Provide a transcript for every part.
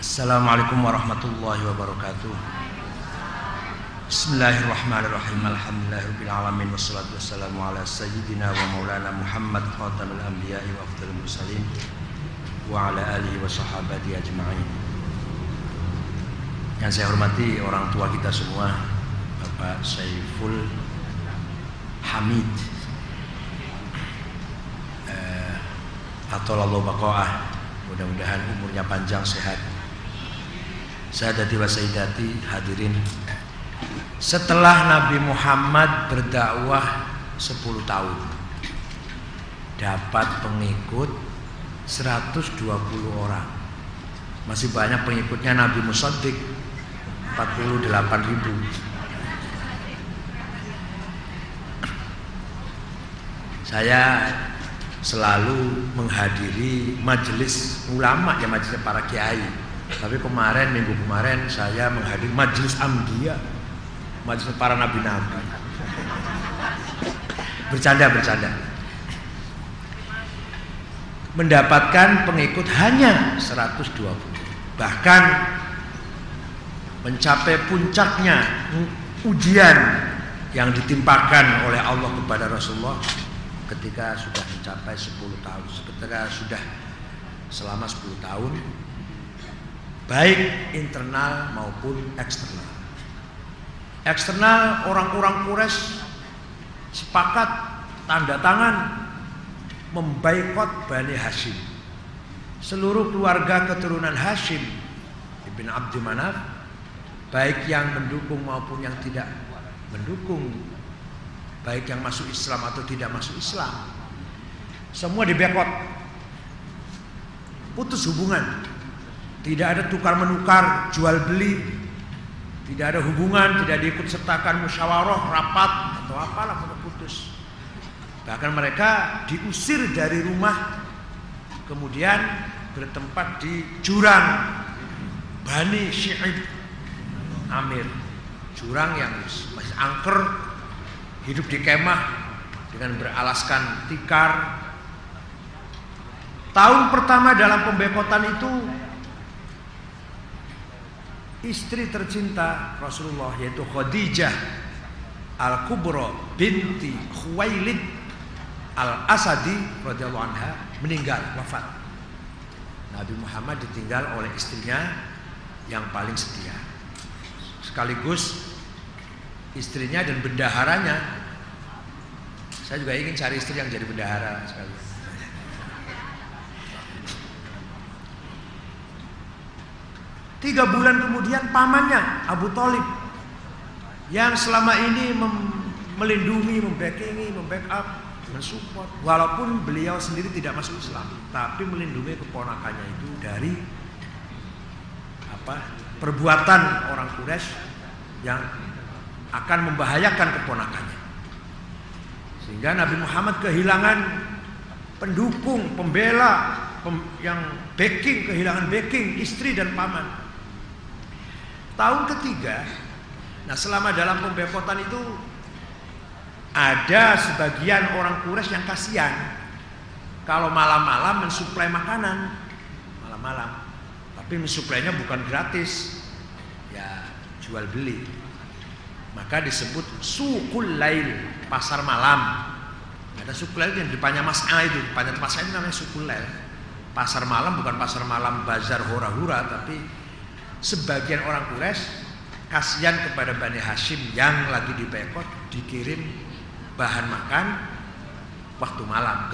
Assalamualaikum warahmatullahi wabarakatuh. Bismillahirrahmanirrahim. Alhamdulillahirabbil alamin. Wassalatu wassalamu ala sayyidina wa maulana Muhammad khatamul anbiya'i wa afdhalul mursalin wa ala alihi wa sahabati ajma'in. Yang saya hormati orang tua kita semua Bapak Saiful Hamid. Eh, atau lalu bakoah mudah-mudahan umurnya panjang sehat Sayyidati wa Sayyidati hadirin. Setelah Nabi Muhammad berdakwah 10 tahun Dapat pengikut 120 orang. Masih banyak pengikutnya Nabi Musaddiq 48 ribu. Saya selalu menghadiri majelis ulama ya majelis para kiai tapi kemarin minggu kemarin saya menghadiri majelis Ambiya, majelis para nabi-nabi. Bercanda bercanda. Mendapatkan pengikut hanya 120. Bahkan mencapai puncaknya ujian yang ditimpakan oleh Allah kepada Rasulullah ketika sudah mencapai 10 tahun, ketika sudah selama 10 tahun baik internal maupun eksternal. Eksternal orang-orang Quraisy sepakat tanda tangan membaikot Bani Hashim. Seluruh keluarga keturunan Hashim Ibn Abdi Manaf baik yang mendukung maupun yang tidak mendukung baik yang masuk Islam atau tidak masuk Islam semua dibekot putus hubungan tidak ada tukar menukar, jual beli, tidak ada hubungan, tidak diikut sertakan musyawarah, rapat atau apalah putus. Bahkan mereka diusir dari rumah, kemudian bertempat di jurang Bani Syi'ib Amir, jurang yang masih angker, hidup di kemah dengan beralaskan tikar. Tahun pertama dalam pembekotan itu istri tercinta Rasulullah yaitu Khadijah Al-Kubra binti Khuwailid Al-Asadi radhiyallahu anha meninggal wafat. Nabi Muhammad ditinggal oleh istrinya yang paling setia. Sekaligus istrinya dan bendaharanya. Saya juga ingin cari istri yang jadi bendahara sekali. Tiga bulan kemudian pamannya Abu Talib yang selama ini melindungi, membackingi, membackup, mensupport, walaupun beliau sendiri tidak masuk Islam, tapi melindungi keponakannya itu dari apa perbuatan orang Quraisy yang akan membahayakan keponakannya. Sehingga Nabi Muhammad kehilangan pendukung, pembela, pem, yang backing, kehilangan backing istri dan paman. Tahun ketiga, nah selama dalam pembekotan itu ada sebagian orang Quraisy yang kasihan kalau malam-malam mensuplai makanan malam-malam, tapi mensuplainya bukan gratis, ya jual beli. Maka disebut sukul lail, pasar malam. Ada sukul lail yang depannya Mas A itu, depannya Mas A itu namanya sukul lail. Pasar malam bukan pasar malam bazar hura-hura, tapi sebagian orang Quraisy kasihan kepada Bani Hashim yang lagi di dibekot dikirim bahan makan waktu malam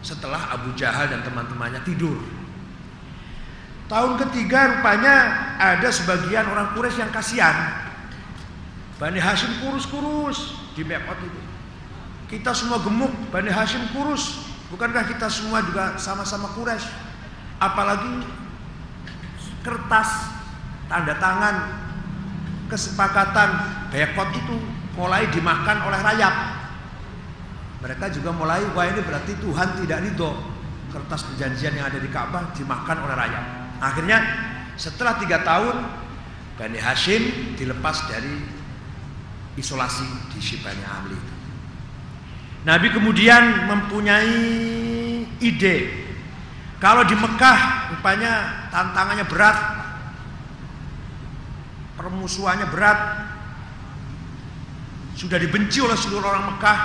setelah Abu Jahal dan teman-temannya tidur. Tahun ketiga rupanya ada sebagian orang Quraisy yang kasihan. Bani Hashim kurus-kurus di bekot itu. Kita semua gemuk, Bani Hashim kurus. Bukankah kita semua juga sama-sama Quraisy? Apalagi kertas tanda tangan kesepakatan bekot itu mulai dimakan oleh rayap. Mereka juga mulai wah ini berarti Tuhan tidak ridho kertas perjanjian yang ada di Ka'bah dimakan oleh rayap. Akhirnya setelah tiga tahun Bani Hashim dilepas dari isolasi di Shibani Amli. Nabi kemudian mempunyai ide kalau di Mekah rupanya tantangannya berat. Permusuhannya berat. Sudah dibenci oleh seluruh orang Mekah.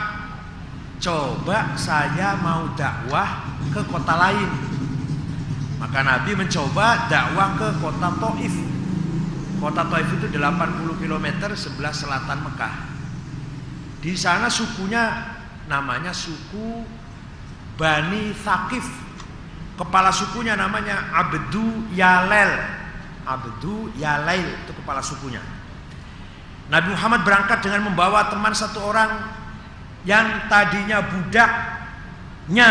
Coba saya mau dakwah ke kota lain. Maka Nabi mencoba dakwah ke kota Taif. Kota Taif itu 80 km sebelah selatan Mekah. Di sana sukunya namanya suku Bani Thaqif. Kepala sukunya namanya Abdu Yalel. Abdu Yalail itu kepala sukunya. Nabi Muhammad berangkat dengan membawa teman satu orang yang tadinya budaknya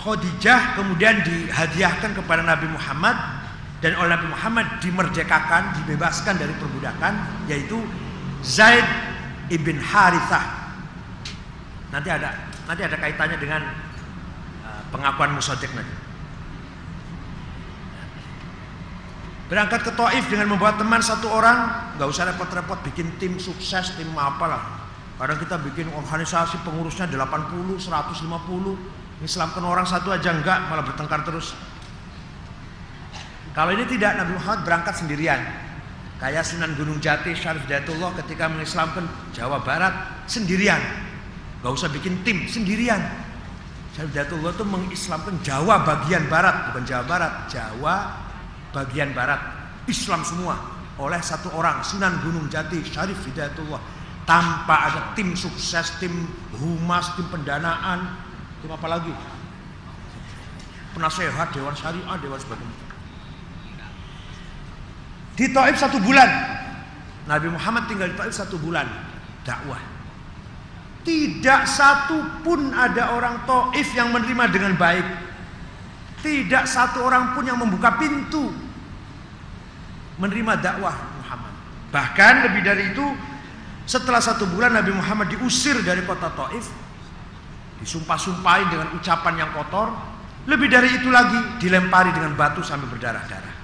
Khadijah kemudian dihadiahkan kepada Nabi Muhammad dan oleh Nabi Muhammad dimerdekakan, dibebaskan dari perbudakan yaitu Zaid ibn Harithah. Nanti ada nanti ada kaitannya dengan uh, pengakuan musaddiq nanti. Berangkat ke Taif dengan membawa teman satu orang, nggak usah repot-repot bikin tim sukses, tim apalah. Kadang kita bikin organisasi pengurusnya 80, 150, Islamkan orang satu aja enggak, malah bertengkar terus. Kalau ini tidak, Nabi Muhammad berangkat sendirian. Kayak Sunan Gunung Jati, Syarif Dayatullah ketika mengislamkan Jawa Barat sendirian. Gak usah bikin tim, sendirian. Syarif Dayatullah itu mengislamkan Jawa bagian Barat, bukan Jawa Barat, Jawa bagian barat. Islam semua oleh satu orang Sunan Gunung Jati Syarif Hidayatullah. Tanpa ada tim sukses tim humas tim pendanaan tim apa lagi? Penasehat dewan syariah dewan sebagainya. Di Taif satu bulan. Nabi Muhammad tinggal di Taif satu bulan. Dakwah. Tidak satu pun ada orang Taif yang menerima dengan baik tidak satu orang pun yang membuka pintu menerima dakwah Muhammad. Bahkan lebih dari itu, setelah satu bulan Nabi Muhammad diusir dari kota Taif, disumpah-sumpahin dengan ucapan yang kotor. Lebih dari itu lagi, dilempari dengan batu sampai berdarah-darah.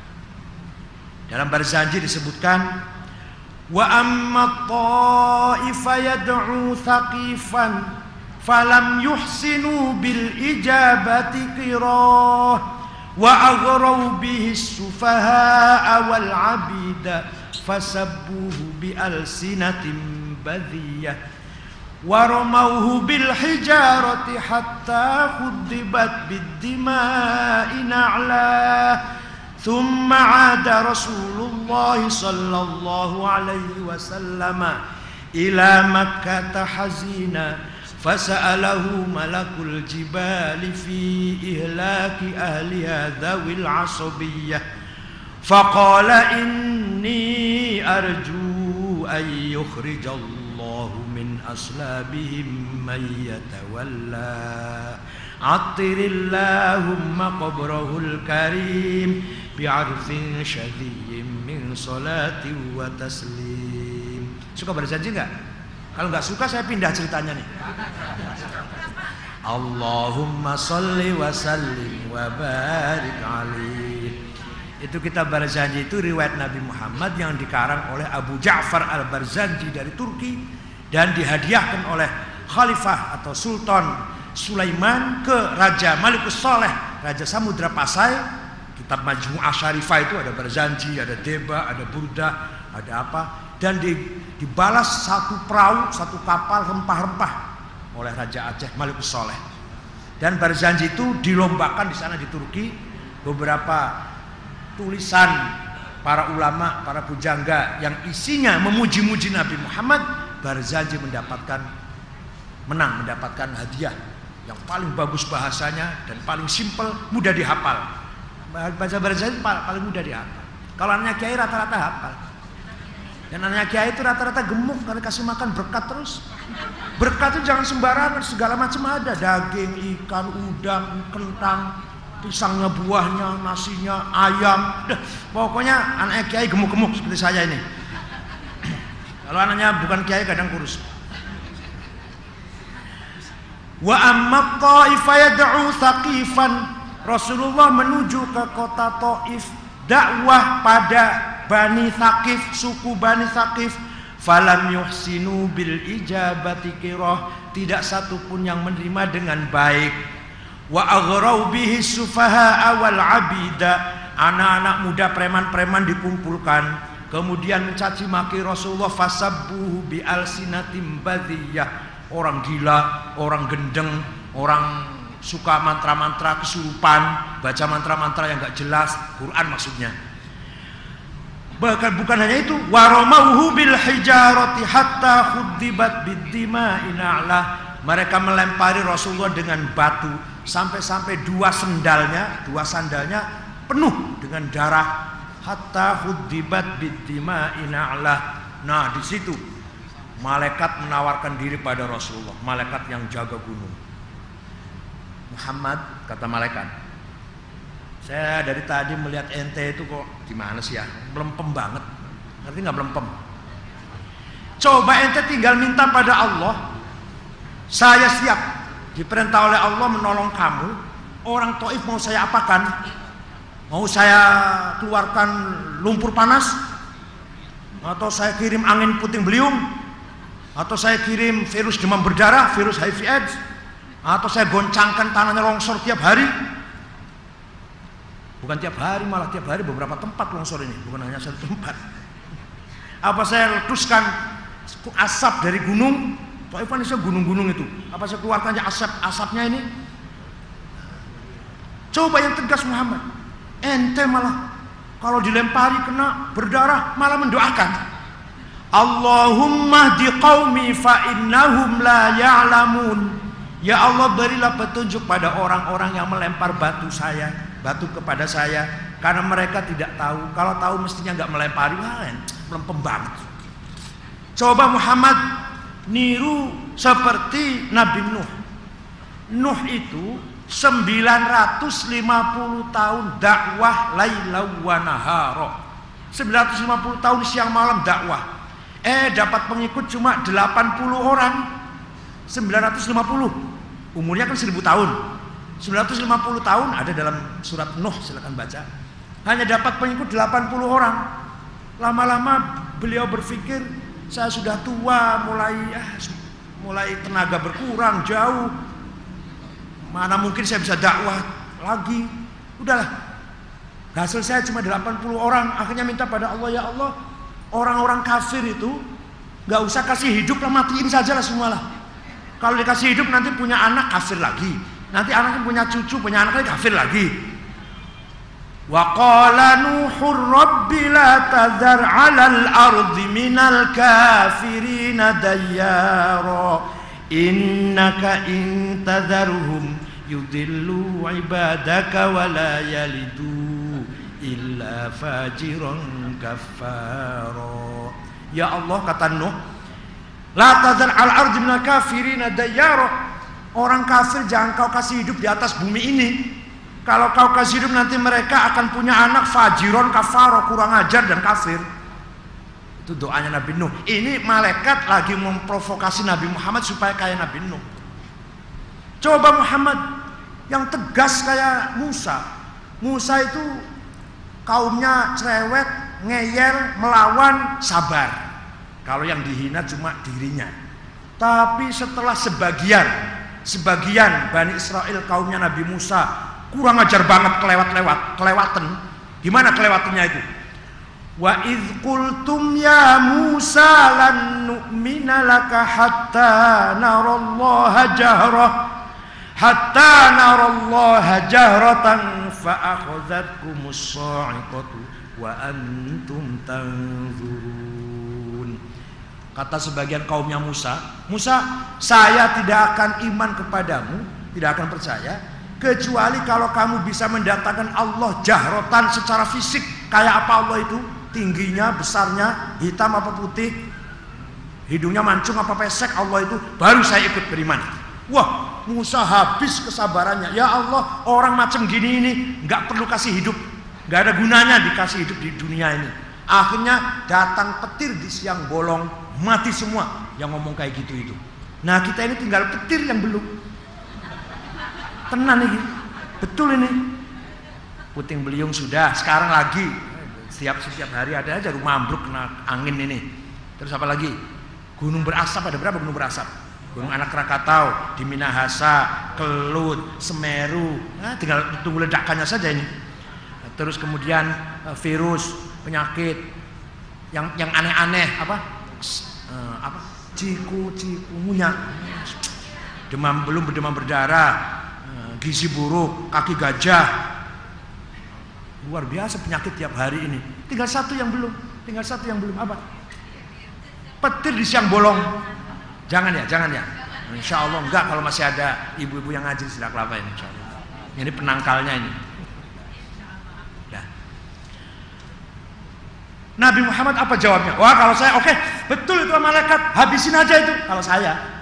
Dalam barzanji disebutkan, wa amma ta'ifa yad'u thaqifan فلم يحسنوا بالإجابة قراه وأغروا به السفهاء والعبيد فسبوه بألسنة بذية ورموه بالحجارة حتى خضبت بالدماء نعلاه ثم عاد رسول الله صلى الله عليه وسلم إلى مكة حزيناً فسأله ملك الجبال في إهلاك أهلها ذوي العصبية فقال إني أرجو أن يخرج الله من أصلابهم من يتولى. عطر اللهم قبره الكريم بعرف شذي من صلاة وتسليم. suka berjanji nggak kalau nggak suka saya pindah ceritanya nih Allahumma salli wa sallim wa barik alaih itu kita Barzanji itu riwayat Nabi Muhammad yang dikarang oleh Abu Ja'far al-Barzanji dari Turki dan dihadiahkan oleh Khalifah atau Sultan Sulaiman ke Raja Malikus Soleh, Raja Samudra Pasai. Kitab Majmu'ah Syarifah itu ada Barzanji, ada Deba, ada Burda, ada apa. Dan di, dibalas satu perahu, satu kapal rempah-rempah oleh Raja Aceh Malikus Soleh. Dan Barzanji itu dilombakan di sana di Turki beberapa tulisan para ulama, para pujangga yang isinya memuji-muji Nabi Muhammad, Barzanji mendapatkan menang, mendapatkan hadiah yang paling bagus bahasanya dan paling simpel mudah dihafal. Bahasa Barzanji paling mudah dihafal. Kalau anaknya kiai rata-rata hafal dan anaknya kiai itu rata-rata gemuk karena kasih makan berkat terus. Berkat itu jangan sembarangan segala macam ada. Daging ikan udang kentang pisangnya buahnya nasinya ayam. Duh, pokoknya anaknya kiai gemuk-gemuk seperti saya ini. Kalau anaknya bukan kiai kadang kurus. Wa amma Ta'ifa yad'u thaqifan. Rasulullah menuju ke kota Taif dakwah pada Bani Thaqif, suku Bani Thaqif. Falam yuhsinu bil ijabati kirah. Tidak satu pun yang menerima dengan baik. Wa aghrau bihi sufaha awal abida. anak-anak muda preman-preman dikumpulkan kemudian mencaci maki Rasulullah fasabbuhu bi alsinatim badiyah orang gila orang gendeng orang suka mantra-mantra kesurupan baca mantra-mantra yang gak jelas Quran maksudnya Bahkan bukan hanya itu, waromauhu bil hijarati hatta khuddibat bidima ina'lah. Mereka melempari Rasulullah dengan batu sampai-sampai dua sendalnya, dua sandalnya penuh dengan darah hatta khuddibat bidima ina'lah. Nah, di situ malaikat menawarkan diri pada Rasulullah, malaikat yang jaga gunung. Muhammad kata malaikat, saya dari tadi melihat ente itu kok gimana sih ya? Melempem banget. Ngerti nggak melempem? Coba ente tinggal minta pada Allah. Saya siap diperintah oleh Allah menolong kamu. Orang Taif mau saya apakan? Mau saya keluarkan lumpur panas? Atau saya kirim angin puting beliung? Atau saya kirim virus demam berdarah, virus HIV AIDS? Atau saya goncangkan tanahnya longsor tiap hari? Bukan tiap hari, malah tiap hari beberapa tempat longsor ini, bukan hanya satu tempat. Apa saya letuskan asap dari gunung? Taif kan gunung-gunung itu. Apa saya keluarkan aja asap asapnya ini? Coba yang tegas Muhammad. Ente malah kalau dilempari kena berdarah malah mendoakan. Allahumma di qaumi fa innahum la ya'lamun. Ya Allah berilah petunjuk pada orang-orang yang melempar batu saya batu kepada saya karena mereka tidak tahu. Kalau tahu mestinya nggak melempari, wah, melempem banget. Coba Muhammad niru seperti Nabi Nuh. Nuh itu 950 tahun dakwah lailau wa nahara. 950 tahun siang malam dakwah. Eh dapat pengikut cuma 80 orang. 950. Umurnya kan 1000 tahun. 950 tahun ada dalam surat Nuh silakan baca. Hanya dapat pengikut 80 orang. Lama-lama beliau berpikir saya sudah tua, mulai ah, mulai tenaga berkurang jauh. Mana mungkin saya bisa dakwah lagi? Udahlah. Hasil saya cuma 80 orang. Akhirnya minta pada Allah, ya Allah, orang-orang kafir itu nggak usah kasih hidup lah matiin saja lah semualah. Kalau dikasih hidup nanti punya anak kafir lagi Nanti anaknya punya cucu, punya anak lagi kafir lagi. Wa qala Nuhur Rabbi la tadhar 'alal ardi minal kafirin dayyara innaka in tadharhum yudillu ibadaka wa la yalidu illa fajiran kafara. Ya Allah kata Nuh, la tadhar 'al ardi minal kafirin dayyara Orang kafir jangan kau kasih hidup di atas bumi ini. Kalau kau kasih hidup nanti mereka akan punya anak fajiron kafaro kurang ajar dan kafir. Itu doanya Nabi Nuh. Ini malaikat lagi memprovokasi Nabi Muhammad supaya kayak Nabi Nuh. Coba Muhammad yang tegas kayak Musa. Musa itu kaumnya cerewet, ngeyel, melawan, sabar. Kalau yang dihina cuma dirinya. Tapi setelah sebagian sebagian Bani Israel kaumnya Nabi Musa kurang ajar banget kelewat-lewat kelewatan gimana kelewatannya itu? Wa idh qultum ya Musa lan nu'mina laka hatta narallaha jahrah hatta narallaha jahratan fa akhadhatkumus sa'iqatu wa antum tanzurun Kata sebagian kaumnya Musa, Musa, saya tidak akan iman kepadamu, tidak akan percaya, kecuali kalau kamu bisa mendatangkan Allah jahrotan secara fisik. Kayak apa Allah itu? Tingginya, besarnya, hitam apa putih, hidungnya mancung apa pesek Allah itu, baru saya ikut beriman. Wah, Musa habis kesabarannya. Ya Allah, orang macam gini ini nggak perlu kasih hidup, nggak ada gunanya dikasih hidup di dunia ini. Akhirnya datang petir di siang bolong, mati semua yang ngomong kayak gitu itu. Nah kita ini tinggal petir yang belum. Tenan ini, betul ini. Puting beliung sudah, sekarang lagi. Setiap setiap hari ada aja rumah ambruk kena angin ini. Terus apa lagi? Gunung berasap ada berapa gunung berasap? Gunung Anak Krakatau, di Minahasa, Kelut, Semeru. Nah, tinggal tunggu ledakannya saja ini. terus kemudian uh, virus, penyakit yang yang aneh-aneh apa? Uh, apa? Ciku, ciku, munyak. Demam belum berdemam berdarah, uh, gizi buruk, kaki gajah. Luar biasa penyakit tiap hari ini. Tinggal satu yang belum, tinggal satu yang belum apa? Petir di siang bolong. Jangan ya, jangan ya. Insya Allah enggak kalau masih ada ibu-ibu yang ngaji sidak kelapa ini. Ini penangkalnya ini. Nabi Muhammad apa jawabnya? Wah kalau saya oke okay, betul itu malaikat habisin aja itu kalau saya.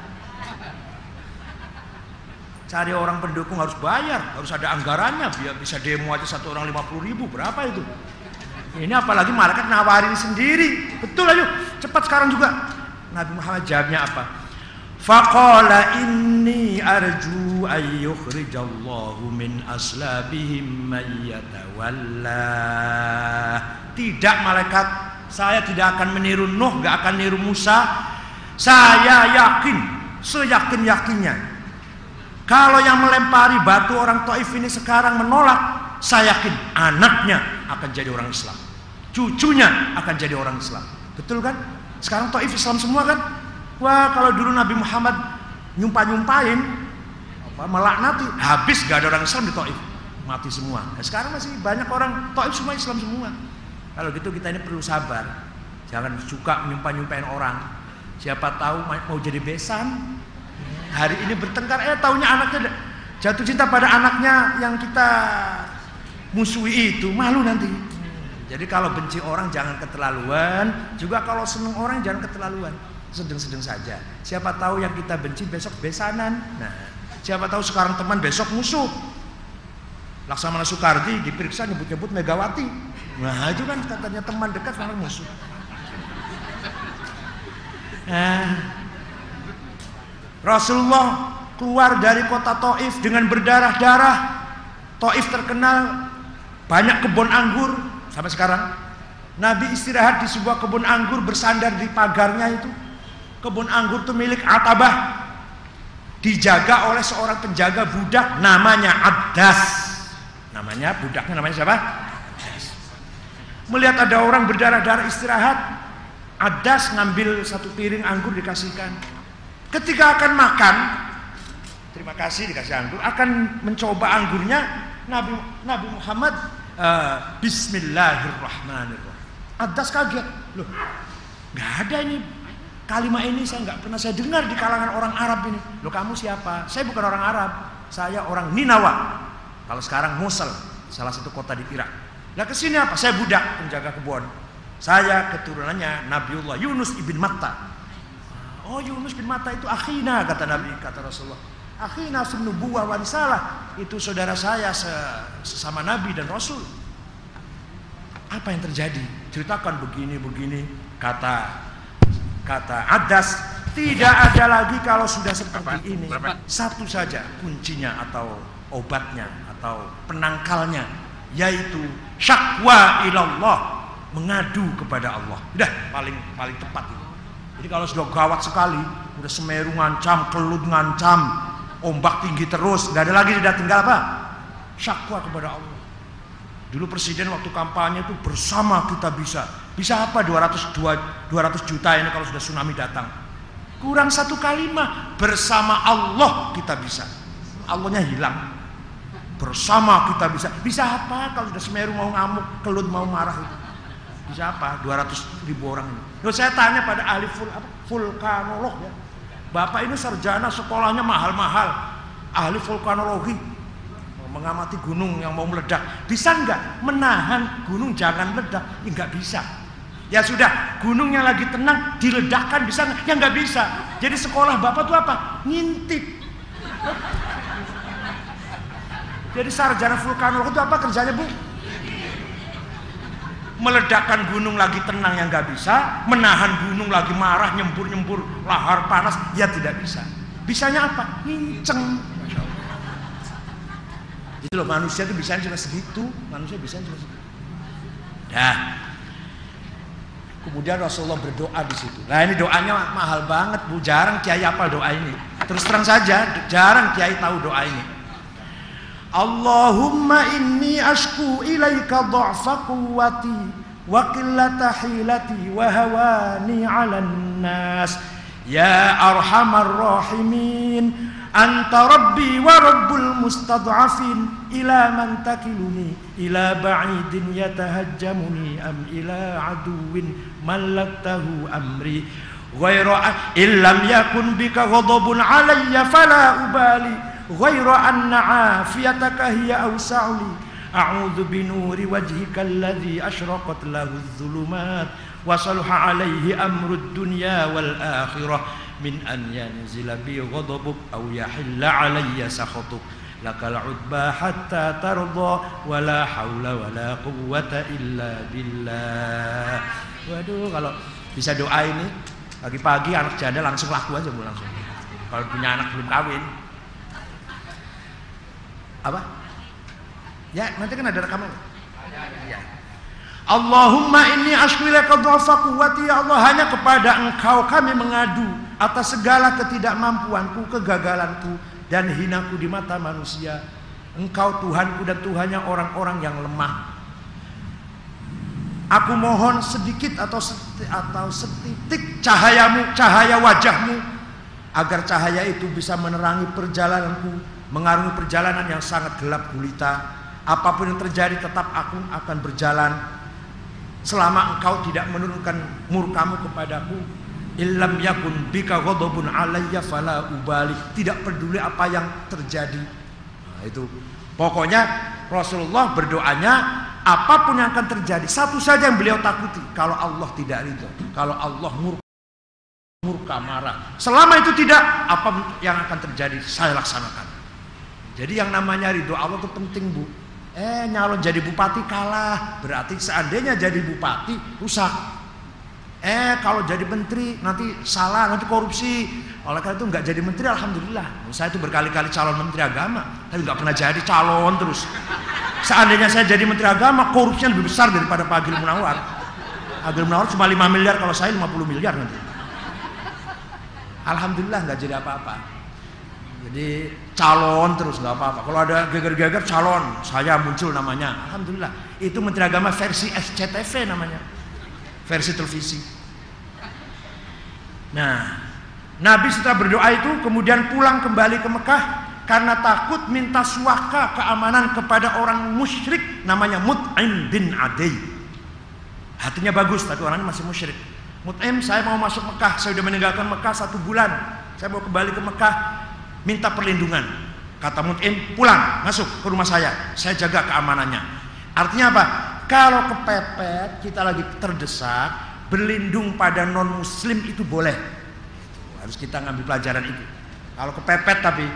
Cari orang pendukung harus bayar, harus ada anggarannya biar bisa demo aja satu orang lima puluh ribu berapa itu? Ini apalagi malaikat nawarin sendiri. Betul ayo cepat sekarang juga. Nabi Muhammad jawabnya apa? Faqala inni arju an yukhrijallahu min aslabihim man yatawalla. Tidak malaikat, saya tidak akan meniru Nuh, gak akan niru Musa. Saya yakin, seyakin-yakinnya. Kalau yang melempari batu orang Taif ini sekarang menolak, saya yakin anaknya akan jadi orang Islam. Cucunya akan jadi orang Islam. Betul kan? Sekarang Taif Islam semua kan? Wah kalau dulu Nabi Muhammad nyumpah-nyumpahin melaknati habis gak ada orang Islam di Taif mati semua. Nah, sekarang masih banyak orang Taif semua Islam semua. Kalau gitu kita ini perlu sabar. Jangan suka nyumpah-nyumpahin orang. Siapa tahu mau jadi besan. Hari ini bertengkar, eh tahunya anaknya jatuh cinta pada anaknya yang kita musuhi itu malu nanti. Jadi kalau benci orang jangan keterlaluan, juga kalau seneng orang jangan keterlaluan sedang-sedang saja. Siapa tahu yang kita benci besok besanan. Nah, siapa tahu sekarang teman besok musuh. Laksamana Soekardi diperiksa nyebut-nyebut Megawati. Nah, itu kan katanya teman dekat sekarang musuh. Nah, Rasulullah keluar dari kota Taif dengan berdarah-darah. Taif terkenal banyak kebun anggur sampai sekarang. Nabi istirahat di sebuah kebun anggur bersandar di pagarnya itu kebun anggur itu milik Atabah dijaga oleh seorang penjaga budak namanya Abdas namanya budaknya namanya siapa? Melihat ada orang berdarah-darah istirahat Abdas ngambil satu piring anggur dikasihkan ketika akan makan terima kasih dikasih anggur akan mencoba anggurnya Nabi Nabi Muhammad uh, Bismillahirrahmanirrahim Abdas kaget loh nggak ada ini Kalimat ini saya nggak pernah saya dengar di kalangan orang Arab ini. Lo kamu siapa? Saya bukan orang Arab. Saya orang Ninawa. Kalau sekarang Mosul, salah satu kota di Irak. Lah ke sini apa? Saya budak penjaga kebun. Saya keturunannya Nabiullah Yunus ibn Matta. Oh Yunus bin Matta itu akhina kata Nabi kata Rasulullah. Akhina sunubuwah wa risalah. Itu saudara saya sesama Nabi dan Rasul. Apa yang terjadi? Ceritakan begini begini kata Kata Adas, tidak ada lagi kalau sudah seperti ini. Satu saja kuncinya atau obatnya atau penangkalnya yaitu syakwa ilallah, mengadu kepada Allah. Udah paling paling tepat itu. Jadi kalau sudah gawat sekali, udah Semeru ngancam, Kelut ngancam, ombak tinggi terus, nggak ada lagi tidak tinggal apa? Syakwa kepada Allah. Dulu presiden waktu kampanye itu bersama kita bisa bisa apa 200, 200 juta ini kalau sudah tsunami datang? Kurang satu kalimat bersama Allah kita bisa. Allahnya hilang. Bersama kita bisa. Bisa apa kalau sudah Semeru mau ngamuk, kelut mau marah itu? Bisa apa? 200 ribu orang ini. Loh, saya tanya pada ahli vul, apa, vulkanolog ya. Bapak ini sarjana sekolahnya mahal-mahal. Ahli vulkanologi mengamati gunung yang mau meledak bisa nggak menahan gunung jangan meledak ya nggak bisa Ya sudah, gunungnya lagi tenang, diledakkan bisa nggak? Ya nggak bisa. Jadi sekolah bapak tuh apa? Ngintip. Jadi sarjana vulkanolog itu apa kerjanya bu? Meledakkan gunung lagi tenang yang nggak bisa, menahan gunung lagi marah nyembur-nyembur lahar panas, ya tidak bisa. Bisanya apa? Nginceng. Itu loh manusia itu bisa cuma segitu, manusia bisa cuma segitu. Dah, Kemudian Rasulullah berdoa di situ. Nah ini doanya mahal banget bu, jarang kiai apa doa ini. Terus terang saja, jarang kiai tahu doa ini. Allahumma inni ashku ilaika dha'fa quwwati wa qillata hilati wa hawani 'alan nas ya arhamar rahimin anta rabbi wa rabbul mustad'afin ila man takiluni ila ba'idin yatahajjamuni am ila aduwin mallaktahu amri ghaira illam yakun bika ghadabun alayya ghaira anna afiyataka hiya awsa'uli a'udzu bi nuri wajhika alladhi ashraqat lahu adh-dhulumat wa salaha 'alayhi amru ad-dunya wal akhirah. Min an yanzila bi ghadabik aw yahilla 'alayya sakhatuk lakal udba hatta tarda wala haula wala quwwata illa billah. Waduh kalau bisa doa ini pagi-pagi anak janda langsung laku aja bu langsung. Kalau punya anak belum kawin apa? Ya, nanti kan ada rekaman. Ya. Allahumma inni ashwilaka dhafa quwwati ya Allah hanya kepada Engkau kami mengadu atas segala ketidakmampuanku, kegagalanku dan hinaku di mata manusia. Engkau Tuhanku dan Tuhannya orang-orang yang lemah. Aku mohon sedikit atau seti, atau setitik cahayamu, cahaya wajahmu agar cahaya itu bisa menerangi perjalananku mengarungi perjalanan yang sangat gelap gulita. Apa pun yang terjadi tetap aku akan berjalan selama engkau tidak menurunkan murkamu kepadaku. Illam yakun bika ghadabun alayya fala ubali. Tidak peduli apa yang terjadi. Nah, itu pokoknya Rasulullah berdoanya apa pun yang akan terjadi satu saja yang beliau takuti kalau Allah tidak ridho kalau Allah murka murka marah selama itu tidak apa yang akan terjadi saya laksanakan jadi yang namanya ridho Allah itu penting bu. Eh nyalon jadi bupati kalah, berarti seandainya jadi bupati rusak. Eh kalau jadi menteri nanti salah, nanti korupsi. Oleh karena itu nggak jadi menteri, alhamdulillah. Saya itu berkali-kali calon menteri agama, tapi nggak pernah jadi calon terus. Seandainya saya jadi menteri agama, korupsinya lebih besar daripada Pak Agil Munawar. Agil Munawar cuma 5 miliar, kalau saya 50 miliar nanti. Alhamdulillah nggak jadi apa-apa. Jadi calon terus nggak apa-apa. Kalau ada geger-geger calon, saya muncul namanya. Alhamdulillah. Itu Menteri Agama versi SCTV namanya. Versi televisi. Nah, Nabi setelah berdoa itu kemudian pulang kembali ke Mekah karena takut minta suaka keamanan kepada orang musyrik namanya Mut'im bin Adi. Hatinya bagus tapi orangnya masih musyrik. Mut'im saya mau masuk Mekah, saya sudah meninggalkan Mekah satu bulan. Saya mau kembali ke Mekah, minta perlindungan. Kata Mut'im, pulang, masuk ke rumah saya. Saya jaga keamanannya. Artinya apa? Kalau kepepet, kita lagi terdesak, berlindung pada non muslim itu boleh. Harus kita ngambil pelajaran itu. Kalau kepepet tapi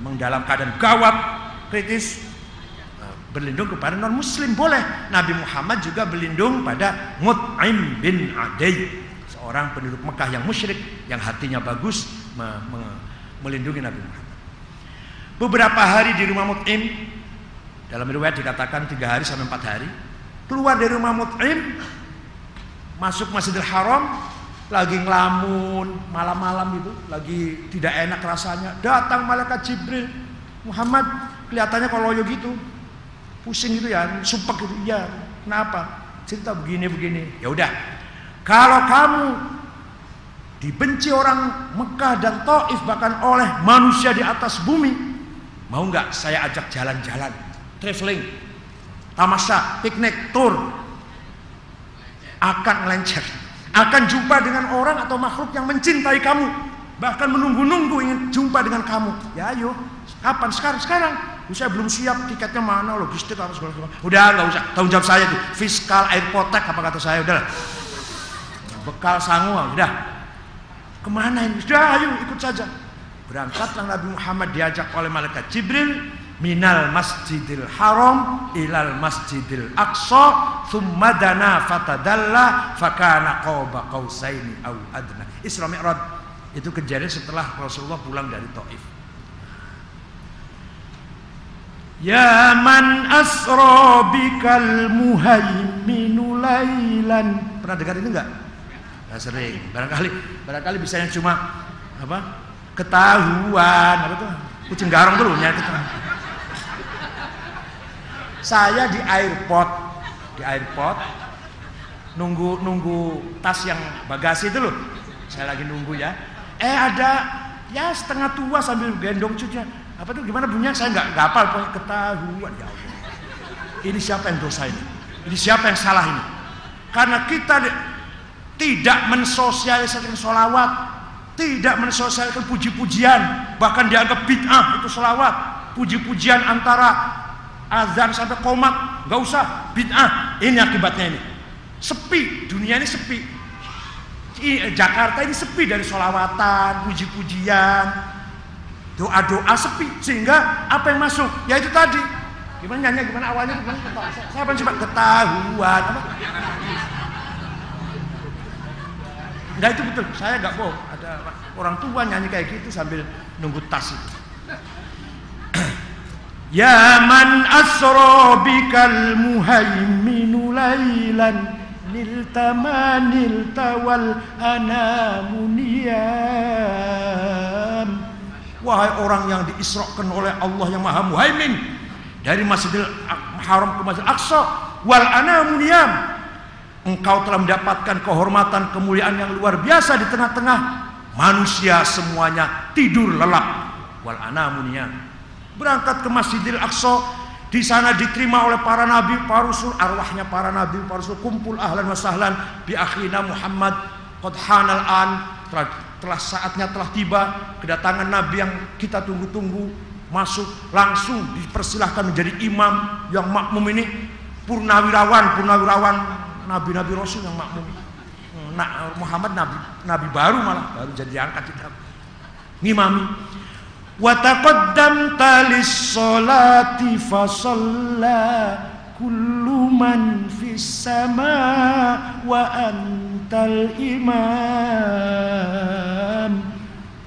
memang dalam keadaan gawat, kritis, eh, berlindung kepada non muslim boleh. Nabi Muhammad juga berlindung pada Mut'im bin Adi, seorang penduduk Mekah yang musyrik, yang hatinya bagus, melindungi Nabi Muhammad. Beberapa hari di rumah Mut'im, dalam riwayat dikatakan tiga hari sampai empat hari, keluar dari rumah Mut'im, masuk Masjidil Haram, lagi ngelamun malam-malam itu, lagi tidak enak rasanya, datang malaikat Jibril, Muhammad kelihatannya kalau loyo gitu, pusing gitu ya, sumpah gitu, iya, kenapa? Cerita begini begini, ya udah, kalau kamu dibenci orang Mekah dan Taif bahkan oleh manusia di atas bumi. Mau nggak saya ajak jalan-jalan? Traveling tamasya piknik tour akan melencer akan jumpa dengan orang atau makhluk yang mencintai kamu. Bahkan menunggu-nunggu ingin jumpa dengan kamu. Ya ayo. Kapan? Sekarang sekarang. Saya belum siap tiketnya mana logistik segala udah nggak usah. Tanggung jawab saya tuh fiskal airpotek apa kata saya. Udah bekal sangu udah Ke mana ini? Sudah ayo ikut saja. Berangkatlah Nabi Muhammad diajak oleh malaikat Jibril minal masjidil haram ilal masjidil aqsa thumma dana fatadalla fakana qaba qausaini au adna. Isra Mi'raj. Itu kejadian setelah Rasulullah pulang dari Taif. Ya man asra bikal muhaiminu lailan. Pernah dengar ini enggak Nah, sering. Barangkali barangkali bisa yang cuma apa? Ketahuan apa tuh? Kucing garong dulu ya kita. Saya di airport, di airport nunggu nunggu tas yang bagasi itu loh. Saya lagi nunggu ya. Eh ada ya setengah tua sambil gendong cucunya. Apa tuh gimana bunyinya? Saya nggak nggak hafal ketahuan ya Allah. Ini siapa yang dosa ini? Ini siapa yang salah ini? Karena kita tidak mensosialisasikan sholawat, tidak mensosialisasikan puji-pujian, bahkan dianggap bid'ah itu sholawat, puji-pujian antara azan sampai komat, nggak usah bid'ah. Ini akibatnya ini. Sepi, dunia ini sepi. Jakarta ini sepi dari sholawatan, puji-pujian, doa-doa sepi sehingga apa yang masuk? Ya itu tadi. Gimana nyanyi? Gimana awalnya? Gimana? Saya apa ketahuan? Enggak itu betul. Saya nggak bohong. Ada orang tua nyanyi kayak gitu sambil nunggu tas itu. Ya man asra bikal muhaiminu lailan nilta manilta wal anamuniyam Wahai orang yang diisrakan oleh Allah yang maha muhaimin Dari Masjidil Haram ke Masjidil Aqsa Wal anamuniyam Engkau telah mendapatkan kehormatan kemuliaan yang luar biasa di tengah-tengah. Manusia semuanya tidur lelap. Wal anamuniyam Berangkat ke Masjidil Aqsa. Di sana diterima oleh para nabi, para rasul, arwahnya para nabi, para rasul. Kumpul ahlan wa sahlan bi akhina Muhammad. Qad hanal an. Telah, telah saatnya telah tiba. Kedatangan nabi yang kita tunggu-tunggu masuk langsung dipersilahkan menjadi imam yang makmum ini. Purnawirawan purnawirawan nabi-nabi rasul yang makmum. Nah, Muhammad nabi nabi baru malah baru jadi angkat kita ngimami wa taqaddamta lis-sholati fa kullu man fis sama wa antal imam.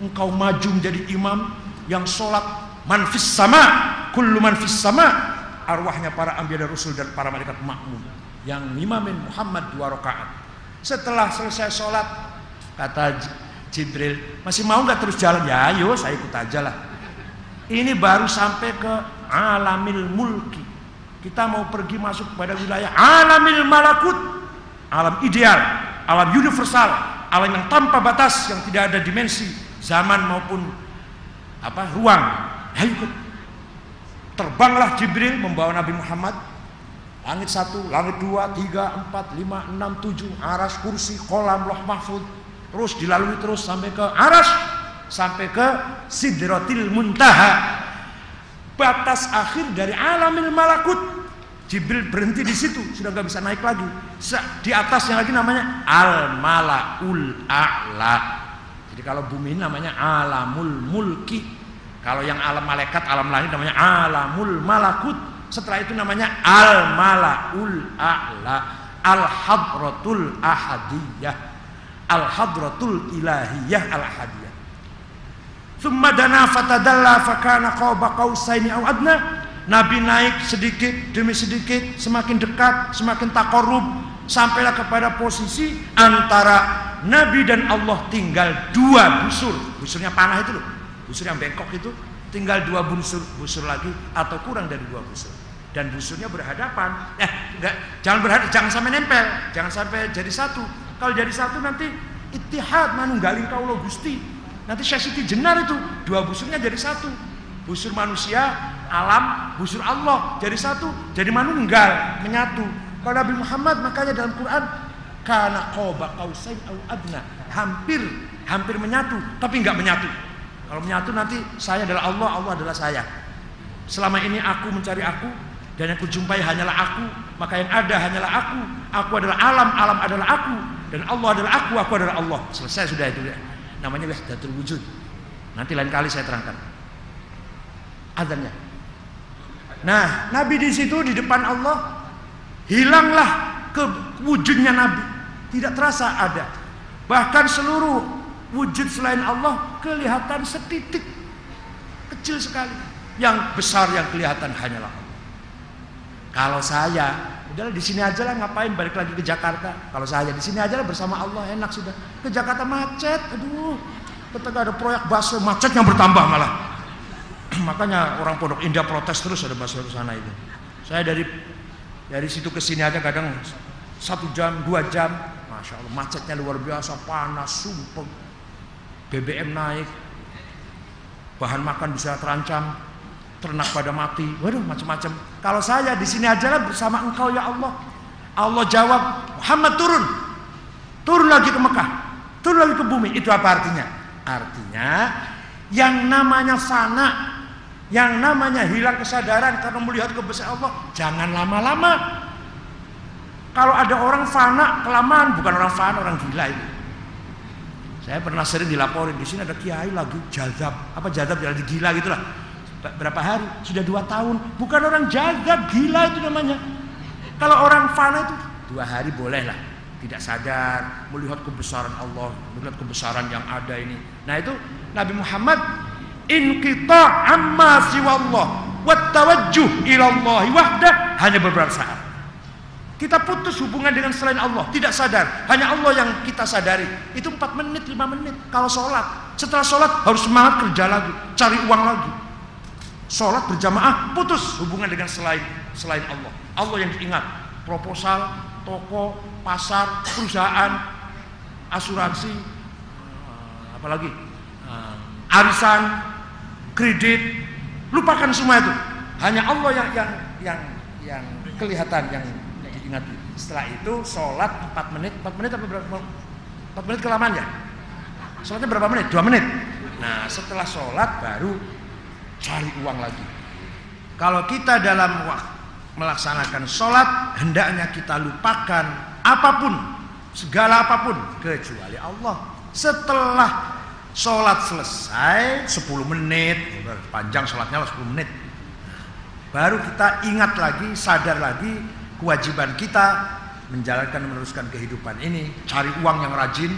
Engkau maju menjadi imam yang sholat man fis sama kullu man fis sama. Arwahnya para anbiya dan rasul dan para malaikat makmum yang imamin Muhammad dua rakaat setelah selesai sholat kata Jibril, masih mau nggak terus jalan? Ya ayo saya ikut aja lah. Ini baru sampai ke alamil mulki. Kita mau pergi masuk pada wilayah alamil malakut. Alam ideal, alam universal, alam yang tanpa batas, yang tidak ada dimensi, zaman maupun apa ruang. Ayo ikut. Terbanglah Jibril membawa Nabi Muhammad Langit satu, langit dua, tiga, empat, lima, enam, tujuh. Aras, kursi, kolam, loh mahfud. Terus dilalui terus sampai ke aras sampai ke sidratil muntaha. Batas akhir dari alamil malakut. Jibril berhenti di situ sudah nggak bisa naik lagi. Di atasnya lagi namanya al malaul a'la. Jadi kalau bumi ini namanya alamul mulki. Kalau yang alam malaikat alam langit namanya alamul malakut setelah itu namanya al malaul a'la al hadratul ahadiyah al hadratul ilahiyah al hadiyah thumma dana fatadalla fakana qaba qausaini au adna. Nabi naik sedikit demi sedikit semakin dekat semakin takorub sampailah kepada posisi antara nabi dan Allah tinggal dua busur. Busurnya panah itu loh. Busur yang bengkok itu tinggal dua busur. Busur lagi atau kurang dari dua busur dan busurnya berhadapan eh enggak jangan berhadapan jangan sampai nempel jangan sampai jadi satu kalau jadi satu nanti itihad manunggaling kaulo gusti. Nanti syasiti jenar itu dua busurnya jadi satu. Busur manusia, alam, busur Allah jadi satu, jadi manunggal menyatu. Kalau Nabi Muhammad makanya dalam Quran karena qoba kausain au adna hampir hampir menyatu tapi nggak menyatu. Kalau menyatu nanti saya adalah Allah, Allah adalah saya. Selama ini aku mencari aku dan yang kujumpai hanyalah aku, maka yang ada hanyalah aku. Aku adalah alam, alam adalah aku dan Allah adalah aku, aku adalah Allah. Selesai sudah itu. Namanya wahdatul wujud. Nanti lain kali saya terangkan. Adanya. Nah, Nabi di situ di depan Allah hilanglah kewujudnya Nabi. Tidak terasa ada. Bahkan seluruh wujud selain Allah kelihatan setitik kecil sekali. Yang besar yang kelihatan hanyalah. Kalau saya Udahlah di sini aja lah ngapain balik lagi ke Jakarta. Kalau saya di sini aja lah bersama Allah enak sudah. Ke Jakarta macet, aduh. Ketika ada proyek bakso macetnya bertambah malah. Makanya orang Pondok Indah protes terus ada bakso ke sana itu. Saya dari dari situ ke sini aja kadang satu jam, dua jam, masya Allah macetnya luar biasa, panas, sumpah, BBM naik, bahan makan bisa terancam, ternak pada mati, waduh macam-macam. Kalau saya di sini aja lah bersama engkau ya Allah. Allah jawab, Muhammad turun, turun lagi ke Mekah, turun lagi ke bumi. Itu apa artinya? Artinya yang namanya fana, yang namanya hilang kesadaran karena melihat kebesaran Allah, jangan lama-lama. Kalau ada orang fana kelamaan, bukan orang fana, orang gila itu. Saya pernah sering dilaporin di sini ada kiai lagi jadab, apa jadab jadi gila gitulah. Berapa hari? Sudah dua tahun. Bukan orang jadab, gila itu namanya. Kalau orang fana itu dua hari boleh lah, tidak sadar melihat kebesaran Allah, melihat kebesaran yang ada ini. Nah itu Nabi Muhammad in kita amma siwallah wa tawajjuh ila Allah wahdah hanya beberapa saat. Kita putus hubungan dengan selain Allah, tidak sadar. Hanya Allah yang kita sadari. Itu 4 menit, 5 menit. Kalau sholat, setelah sholat harus semangat kerja lagi, cari uang lagi. Sholat berjamaah, putus hubungan dengan selain selain Allah. Allah yang diingat. Proposal, toko, pasar, perusahaan, asuransi, apalagi arisan, kredit, lupakan semua itu. Hanya Allah yang yang yang yang kelihatan yang ingat setelah itu sholat 4 menit 4 menit apa berapa 4 menit kelamaan ya sholatnya berapa menit 2 menit nah setelah sholat baru cari uang lagi. Kalau kita dalam waktu melaksanakan sholat hendaknya kita lupakan apa pun segala apa pun kecuali Allah. Setelah sholat selesai 10 menit panjang sholatnya 10 menit. Baru kita ingat lagi sadar lagi kewajiban kita menjalankan meneruskan kehidupan ini, cari uang yang rajin,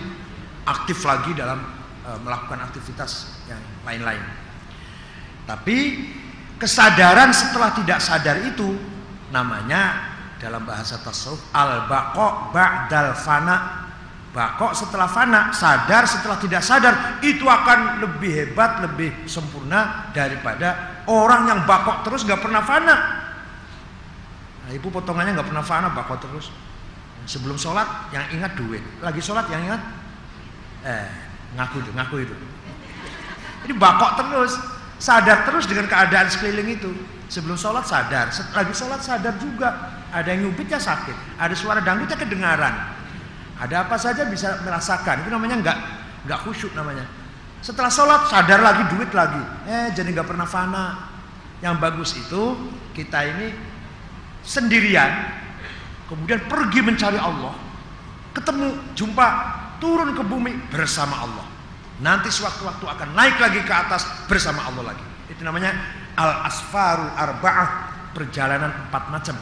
aktif lagi dalam e, melakukan aktivitas yang lain-lain. Tapi kesadaran setelah tidak sadar itu namanya dalam bahasa tasawuf al-baqa ba'dal fana. Bakok setelah fana, sadar setelah tidak sadar, itu akan lebih hebat, lebih sempurna daripada orang yang bakok terus gak pernah fana. Nah, ibu potongannya nggak pernah fana bakal terus. Sebelum sholat yang ingat duit, lagi sholat yang ingat eh ngaku itu, ngaku itu. Ini bakok terus, sadar terus dengan keadaan sekeliling itu. Sebelum sholat sadar, lagi sholat sadar juga. Ada yang nyubitnya sakit, ada suara dangdutnya kedengaran. Ada apa saja bisa merasakan. Itu namanya nggak nggak khusyuk namanya. Setelah sholat sadar lagi duit lagi. Eh jadi nggak pernah fana. Yang bagus itu kita ini sendirian kemudian pergi mencari Allah ketemu jumpa turun ke bumi bersama Allah nanti sewaktu-waktu akan naik lagi ke atas bersama Allah lagi. Itu namanya al asfarul arba'ah perjalanan empat macam.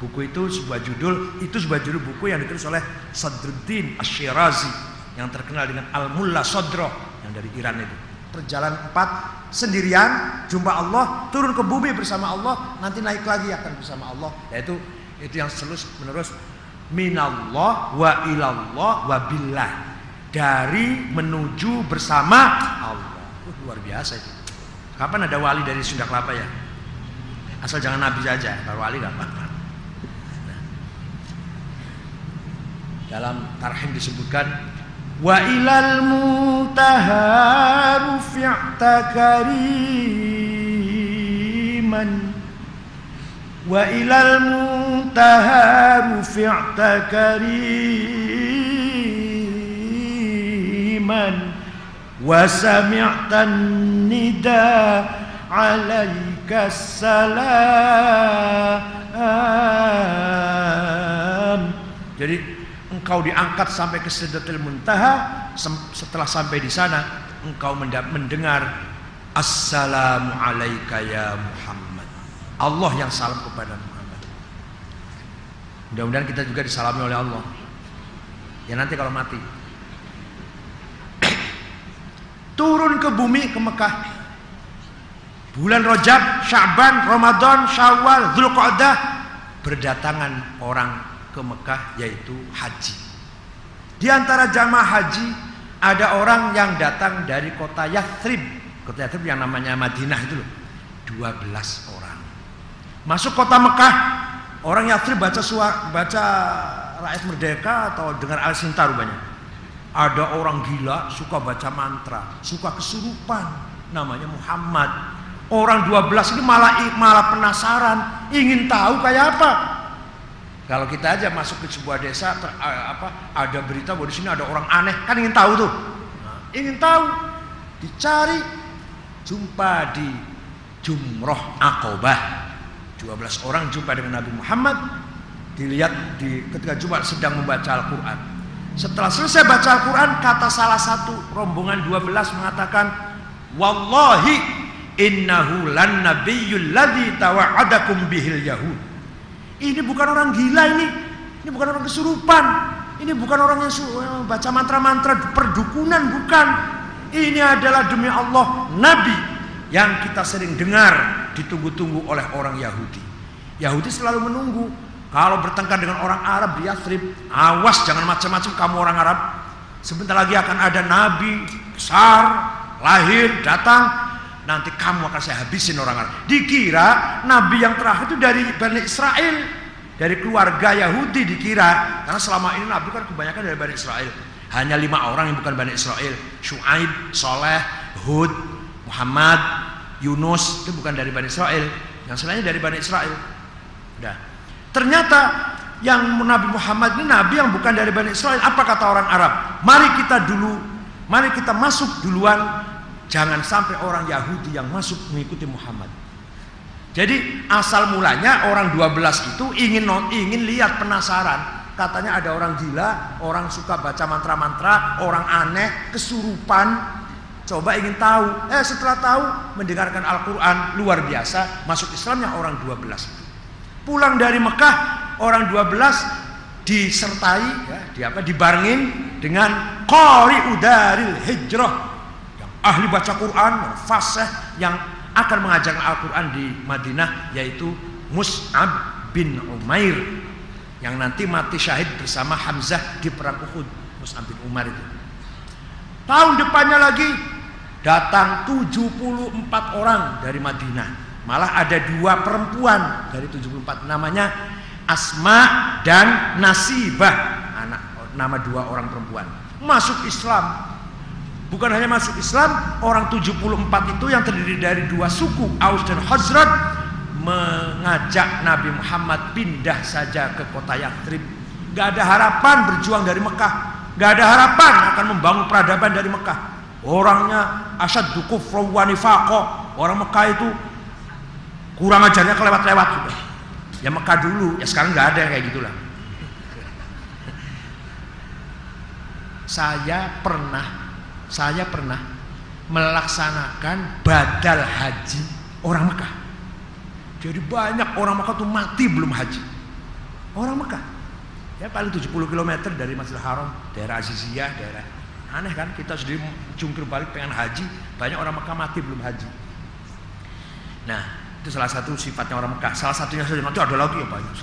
Buku itu sebuah judul itu sebuah judul buku yang ditulis oleh Sadruddin Asyirazi yang terkenal dengan Al Mulla Sodro yang dari Iran itu. Perjalanan empat sendirian jumpa Allah turun ke bumi bersama Allah nanti naik lagi akan bersama Allah. Yaitu itu yang selus menerus minallah wa ilallah wa billah dari menuju bersama Allah. Uh, luar biasa itu. Kapan ada wali dari Sunda Kelapa ya? Asal jangan nabi saja kalau wali gak apa-apa nah. dalam tarhim disebutkan wa ilal muntaha rufi'ta kariman wa ilal muntaha rufi'ta kariman sami'tan nida alaika salam. Jadi engkau diangkat sampai ke Sidratul Muntaha setelah sampai di sana engkau mendengar Assalamu alayka ya Muhammad. Allah yang salam kepada Muhammad. Mudah-mudahan kita juga disalami oleh Allah. Ya nanti kalau mati turun ke bumi ke Mekah bulan Rajab, Syaban, Ramadan, Syawal, Dzulqa'dah berdatangan orang ke Mekah yaitu haji. Di antara jamaah haji ada orang yang datang dari kota Yathrib. Kota Yathrib yang namanya Madinah itu loh. 12 orang. Masuk kota Mekah, orang Yathrib baca suara, baca rakyat merdeka atau dengar al sinta rupanya. Ada orang gila suka baca mantra, suka kesurupan, namanya Muhammad. Orang 12 ini malah malah penasaran, ingin tahu kayak apa. Kalau kita aja masuk ke sebuah desa ter, apa ada berita bahwa di sini ada orang aneh, kan ingin tahu tuh. Nah, ingin tahu, dicari, jumpa di Jumroh Akobah 12 orang jumpa dengan Nabi Muhammad dilihat di ketika jumpa sedang membaca Al-Quran setelah selesai baca Al-Quran kata salah satu rombongan 12 mengatakan Wallahi innahu lan nabiyyul ladzi tawa'adakum bihil yahud ini bukan orang gila ini ini bukan orang kesurupan ini bukan orang yang eh, baca mantra-mantra perdukunan bukan ini adalah demi Allah Nabi yang kita sering dengar ditunggu-tunggu oleh orang Yahudi. Yahudi selalu menunggu. Kalau bertengkar dengan orang Arab di Yathrib, awas jangan macam-macam kamu orang Arab. Sebentar lagi akan ada nabi besar lahir datang, nanti kamu akan saya habisin orang Arab. Dikira nabi yang terakhir itu dari Bani Israel, dari keluarga Yahudi dikira. Karena selama ini nabi kan kebanyakan dari Bani Israel. Hanya lima orang yang bukan Bani Israel. Shu'aib, Soleh, Hud, Muhammad, Yunus itu bukan dari Bani Israel, yang selainnya dari Bani Israel. Udah. Ternyata yang Nabi Muhammad ini nabi yang bukan dari Bani Israel. Apa kata orang Arab? Mari kita dulu, mari kita masuk duluan. Jangan sampai orang Yahudi yang masuk mengikuti Muhammad. Jadi asal mulanya orang 12 itu ingin non, ingin lihat penasaran. Katanya ada orang gila, orang suka baca mantra-mantra, orang aneh, kesurupan, Coba ingin tahu, eh setelah tahu mendengarkan Al-Quran luar biasa, masuk Islamnya orang 12. Pulang dari Mekah orang 12 disertai ya, di apa dibarengin dengan qari udaril hijrah yang ahli baca Quran, fasih yang akan mengajarkan Al-Quran di Madinah yaitu Mus'ab bin Umair yang nanti mati syahid bersama Hamzah di perang Uhud Mus'ab bin Umar itu tahun depannya lagi datang 74 orang dari Madinah. Malah ada dua perempuan dari 74 namanya Asma dan Nasibah. Anak nama dua orang perempuan. Masuk Islam. Bukan hanya masuk Islam, orang 74 itu yang terdiri dari dua suku, Aus dan Khazraj mengajak Nabi Muhammad pindah saja ke kota Yathrib. Gak ada harapan berjuang dari Mekah. Gak ada harapan akan membangun peradaban dari Mekah Orangnya asad kufra wa Orang Mekah itu kurang ajarnya kelewat-lewat sudah. Ya Mekah dulu, ya sekarang nggak ada kayak gitulah. Saya pernah saya pernah melaksanakan badal haji orang Mekah. Jadi banyak orang Mekah tuh mati belum haji. Orang Mekah. Ya paling 70 km dari Masjidil Haram, daerah Aziziyah, daerah Aneh kan kita sendiri jungkir balik pengen haji, banyak orang Mekah mati belum haji. Nah, itu salah satu sifatnya orang Mekah. Salah satunya saja nanti ada lagi ya banyak.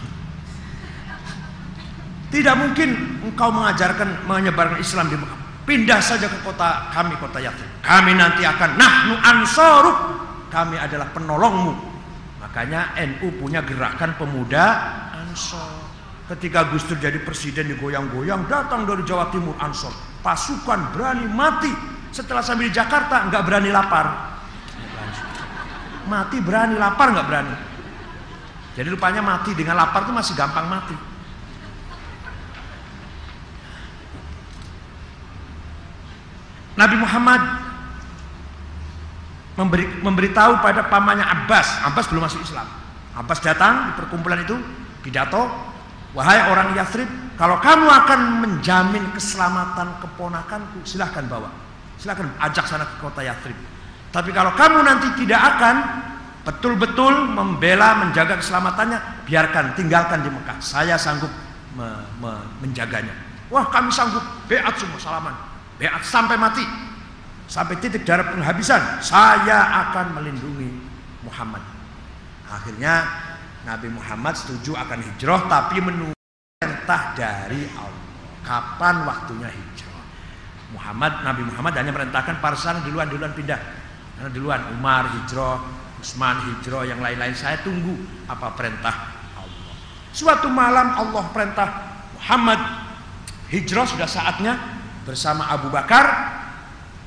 Tidak mungkin engkau mengajarkan menyebarkan Islam di Mekah. Pindah saja ke kota kami kota Yathrib. Kami nanti akan nahnu ansaruk. Kami adalah penolongmu. Makanya NU punya gerakan pemuda Ansor. Ketika Gus Dur jadi presiden digoyang-goyang datang dari Jawa Timur Ansor pasukan berani mati setelah sampai di Jakarta nggak berani lapar mati berani lapar nggak berani jadi rupanya mati dengan lapar itu masih gampang mati Nabi Muhammad memberi, memberitahu pada pamannya Abbas Abbas belum masuk Islam Abbas datang di perkumpulan itu pidato wahai orang Yathrib kalau kamu akan menjamin keselamatan keponakanku, silahkan bawa. Silahkan ajak sana ke kota Yathrib. Tapi kalau kamu nanti tidak akan betul-betul membela, menjaga keselamatannya, biarkan, tinggalkan di Mekah. Saya sanggup me me menjaganya. Wah kami sanggup, beat semua salaman. Beat sampai mati. Sampai titik darah penghabisan. Saya akan melindungi Muhammad. Akhirnya Nabi Muhammad setuju akan hijrah tapi menunggu perintah dari Allah. Kapan waktunya hijrah? Muhammad, Nabi Muhammad hanya merintahkan para sahabat duluan duluan pindah. Karena duluan Umar hijrah, Utsman hijrah yang lain-lain saya tunggu apa perintah Allah. Suatu malam Allah perintah Muhammad hijrah sudah saatnya bersama Abu Bakar.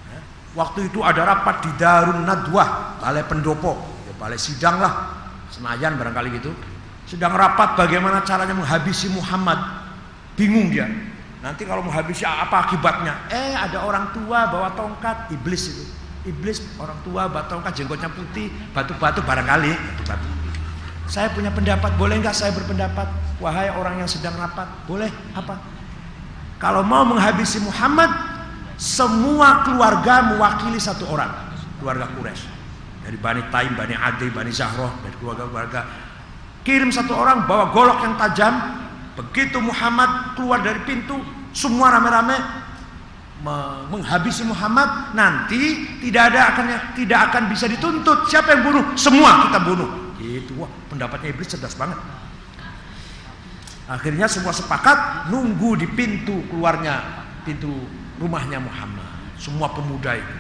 Ya, waktu itu ada rapat di Darun Nadwah, balai pendopo, ya, balai sidang lah, Senayan barangkali gitu. Sedang rapat bagaimana caranya menghabisi Muhammad. Bingung dia. Nanti kalau menghabisi apa akibatnya? Eh ada orang tua bawa tongkat, iblis itu Iblis orang tua batu tongkat jenggotnya putih, batu-batu barangkali batu-batu. Saya punya pendapat, boleh nggak saya berpendapat? Wahai orang yang sedang rapat, boleh apa? Kalau mau menghabisi Muhammad, semua keluarga mewakili satu orang, keluarga Quraisy. Dari Bani Taim, Bani Adi, Bani Zahroh, dari keluarga-keluarga. Kirim satu orang bawa golok yang tajam. Begitu Muhammad keluar dari pintu, semua rame-rame menghabisi Muhammad nanti tidak ada akan tidak akan bisa dituntut. Siapa yang bunuh? Semua kita bunuh. Itu wah pendapatnya iblis cerdas banget. Akhirnya semua sepakat nunggu di pintu keluarnya pintu rumahnya Muhammad. Semua pemuda itu.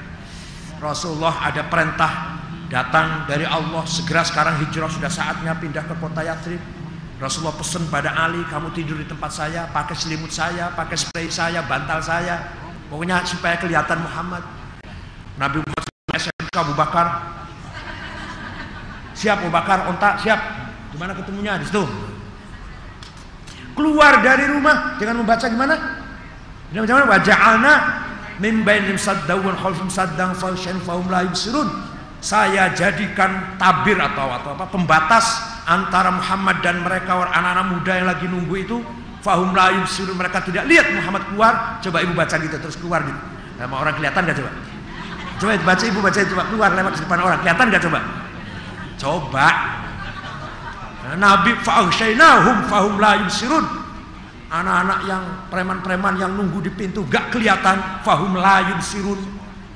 Rasulullah ada perintah datang dari Allah segera sekarang hijrah sudah saatnya pindah ke kota Yathrib. Rasulullah pesan pada Ali kamu tidur di tempat saya pakai selimut saya pakai spray saya bantal saya Pokoknya supaya kelihatan Muhammad. Nabi Muhammad SMK Abu Bakar. Siap Abu Bakar, ontak, siap. Di mana ketemunya? Di situ. Keluar dari rumah dengan membaca gimana? Dengan macam mana? Waja'alna min bainim saddawan khalfum saddang fawsyan fahum la yubsirun. Saya jadikan tabir atau atau apa pembatas antara Muhammad dan mereka anak-anak muda yang lagi nunggu itu Fahum layum suruh mereka tidak lihat Muhammad keluar. Coba ibu baca gitu terus keluar gitu. Sama orang kelihatan gak coba? Coba baca ibu baca coba keluar lewat depan orang. Kelihatan gak coba? Coba. Nah, Nabi fa'ushainahum fahum layum sirun. Anak-anak yang preman-preman yang nunggu di pintu gak kelihatan. Fahum layum sirun.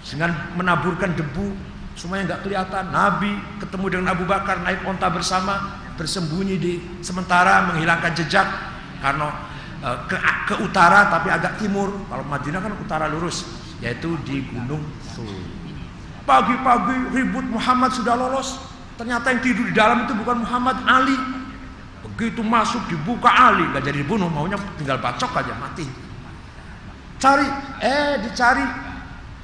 Dengan menaburkan debu. Semuanya gak kelihatan. Nabi ketemu dengan Abu Bakar naik onta bersama. Bersembunyi di sementara menghilangkan jejak karena uh, ke, ke utara tapi agak timur. Kalau Madinah kan utara lurus, yaitu di Gunung Tur. Pagi-pagi ribut Muhammad sudah lolos. Ternyata yang tidur di dalam itu bukan Muhammad Ali. Begitu masuk dibuka Ali, gak jadi dibunuh, maunya tinggal bacok aja mati. Cari, eh dicari,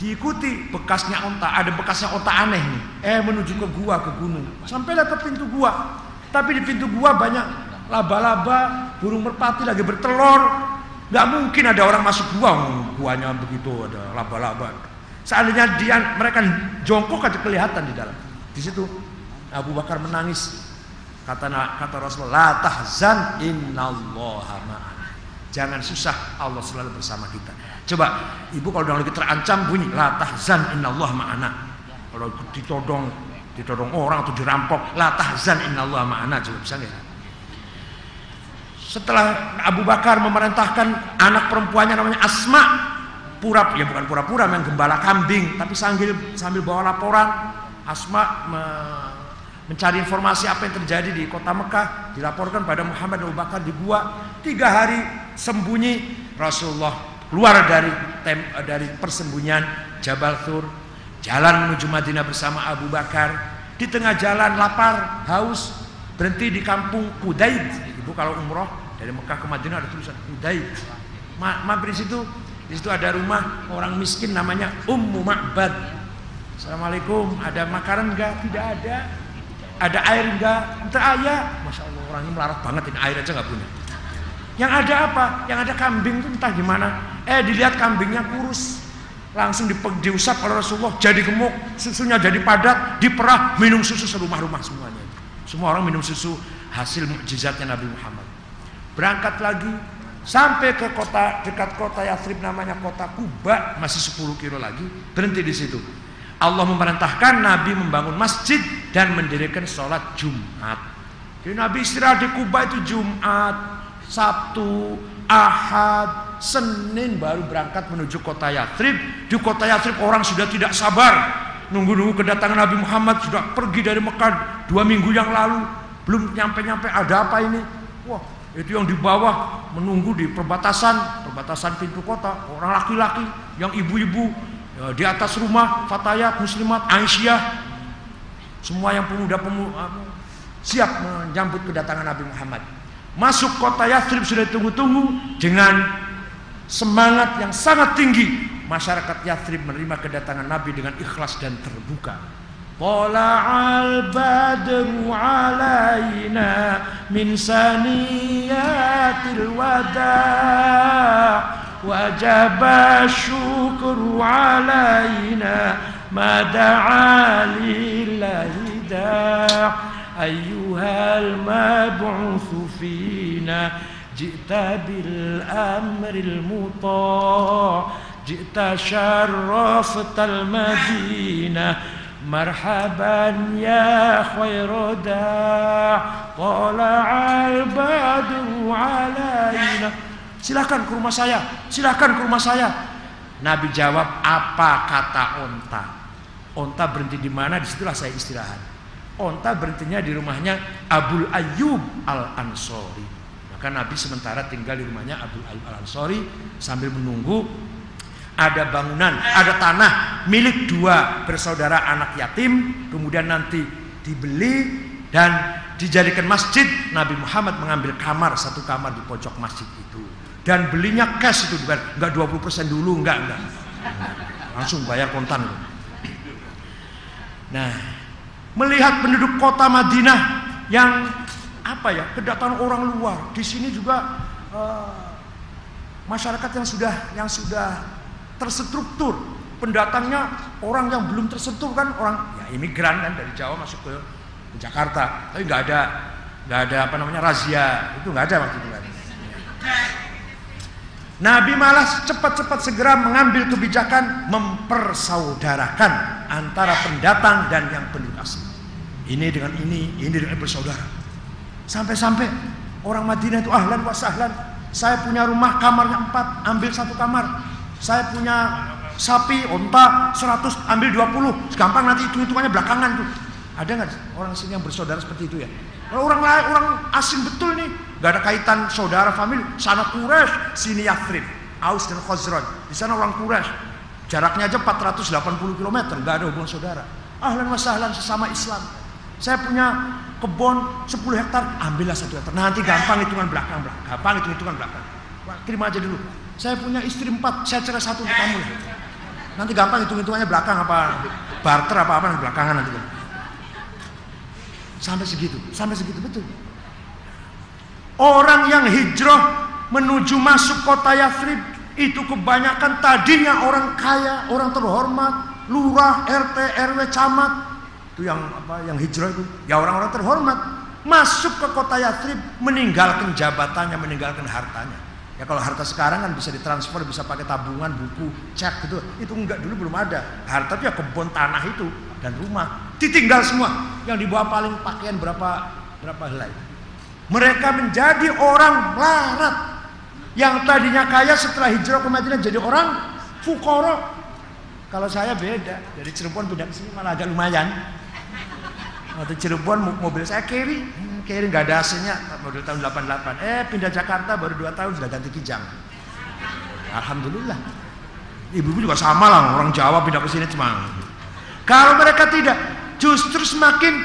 diikuti bekasnya onta, ada bekasnya onta aneh nih. Eh menuju ke gua ke gunung, sampailah ke pintu gua. Tapi di pintu gua banyak laba-laba, burung merpati lagi bertelur. Gak mungkin ada orang masuk gua, guanya begitu ada laba-laba. Seandainya dia mereka jongkok aja kelihatan di dalam. Di situ Abu Bakar menangis. Kata kata Rasulullah, "La tahzan innallaha ma'ana." Jangan susah, Allah selalu bersama kita. Coba, ibu kalau lagi terancam bunyi, "La tahzan innallaha ma'ana." Kalau ditodong ditodong orang atau dirampok, "La tahzan innallaha ma'ana." Coba bisa enggak? Setelah Abu Bakar memerintahkan anak perempuannya namanya Asma, pura ya bukan pura-pura yang gembala kambing, tapi sambil sambil bawa laporan Asma me, mencari informasi apa yang terjadi di kota Mekah, dilaporkan pada Muhammad dan Abu Bakar di gua. Tiga hari sembunyi Rasulullah keluar dari tem, dari persembunyian Jabal Thur, jalan menuju Madinah bersama Abu Bakar. Di tengah jalan lapar, haus, berhenti di kampung Udaid. Ibu kalau umroh dari Mekah ke Madinah ada tulisan Hudai. Ma mampir di situ, di situ ada rumah orang miskin namanya Ummu Ma'bad. Assalamualaikum, ada makanan enggak? Tidak ada. Ada air enggak? Entah ayah. Masya Allah orangnya melarat banget ini air aja nggak punya. Yang ada apa? Yang ada kambing itu entah gimana. Eh dilihat kambingnya kurus. Langsung di, diusap oleh Rasulullah jadi gemuk, susunya jadi padat, diperah, minum susu serumah-rumah semuanya. Semua orang minum susu hasil mukjizatnya Nabi Muhammad. Berangkat lagi sampai ke kota dekat kota Yathrib namanya kota Kuba masih 10 kilo lagi berhenti di situ. Allah memerintahkan Nabi membangun masjid dan mendirikan sholat Jumat. Jadi Nabi istirahat di Kuba itu Jumat, Sabtu, Ahad, Senin baru berangkat menuju kota Yathrib. Di kota Yathrib orang sudah tidak sabar nunggu-nunggu kedatangan Nabi Muhammad sudah pergi dari Mekah dua minggu yang lalu belum nyampe-nyampe ada apa ini wah itu yang di bawah menunggu di perbatasan perbatasan pintu kota orang laki-laki yang ibu-ibu ya, di atas rumah fatayat muslimat Aisyah Semua yang pemuda-pemuda siap menyambut kedatangan Nabi Muhammad. Masuk kota Yathrib sudah tunggu-tunggu dengan semangat yang sangat tinggi. Masyarakat Yathrib menerima kedatangan Nabi dengan ikhlas dan terbuka. طلع البدر علينا من سنيات الوداع. وجب الشكر علينا ما دعا لله داع. أيها المبعوث فينا جئت بالأمر المطاع. جئت شرفت المدينة مرحبا يا خير داع طلع البدر علينا silakan ke rumah saya silakan ke rumah saya Nabi jawab apa kata onta Onta berhenti di mana? Disitulah saya istirahat. Onta berhentinya di rumahnya Abul Ayyub Al Ansori. Maka Nabi sementara tinggal di rumahnya Abul Ayyub Al Ansori sambil menunggu ada bangunan, ada tanah milik dua bersaudara anak yatim, kemudian nanti dibeli dan dijadikan masjid. Nabi Muhammad mengambil kamar satu kamar di pojok masjid itu. Dan belinya cash itu enggak 20% dulu enggak enggak langsung bayar kontan. Nah, melihat penduduk kota Madinah yang apa ya kedatangan orang luar. Di sini juga uh, masyarakat yang sudah yang sudah terstruktur pendatangnya orang yang belum tersentuh kan orang ya imigran kan dari Jawa masuk ke, Jakarta tapi nggak ada nggak ada apa namanya razia itu nggak ada waktu itu kan Nabi malah cepat-cepat segera mengambil kebijakan mempersaudarakan antara pendatang dan yang penduduk asli. Ini dengan ini, ini dengan bersaudara. Sampai-sampai orang Madinah itu ahlan wa sahlan. Saya punya rumah kamarnya empat, ambil satu kamar. Saya punya sapi, onta, seratus, ambil dua puluh. Gampang nanti hitung-hitungannya belakangan tuh. Ada nggak orang sini yang bersaudara seperti itu ya? Kalau orang lain, orang asing betul nih, Gak ada kaitan saudara famili. Sana Quraisy, sini Yathrib, Aus dan Khazraj. Di sana orang Quraisy. Jaraknya aja 480 km, gak ada hubungan saudara. Ahlan wa sahlan sesama Islam. Saya punya kebun 10 hektar, ambillah satu hektar. Nanti gampang hitungan belakang, belakang. gampang hitung hitungan belakang. Terima aja dulu. Saya punya istri empat, saya cerai satu untuk kamu. Nanti gampang hitung hitungannya belakang apa barter apa apa belakangan nanti. Sampai segitu, sampai segitu betul. Orang yang hijrah menuju masuk kota Yathrib itu kebanyakan tadinya orang kaya, orang terhormat, lurah, RT, RW, camat. Itu yang apa? Yang hijrah itu ya orang-orang terhormat masuk ke kota Yathrib meninggalkan jabatannya, meninggalkan hartanya. Ya kalau harta sekarang kan bisa ditransfer, bisa pakai tabungan, buku, cek gitu. Itu enggak dulu belum ada. Harta itu ya kebun tanah itu dan rumah ditinggal semua. Yang dibawa paling pakaian berapa berapa helai. Mereka menjadi orang melarat. Yang tadinya kaya setelah hijrah ke Madinah jadi orang fukoro. Kalau saya beda, dari Cirebon pindah ke sini malah agak lumayan. Waktu Cirebon mobil saya carry, Kiri nggak ada AC-nya tahun 88. Eh pindah Jakarta baru 2 tahun sudah ganti kijang. Alhamdulillah. Ibu-ibu juga sama lah orang Jawa pindah ke sini cuma. Kalau mereka tidak, justru semakin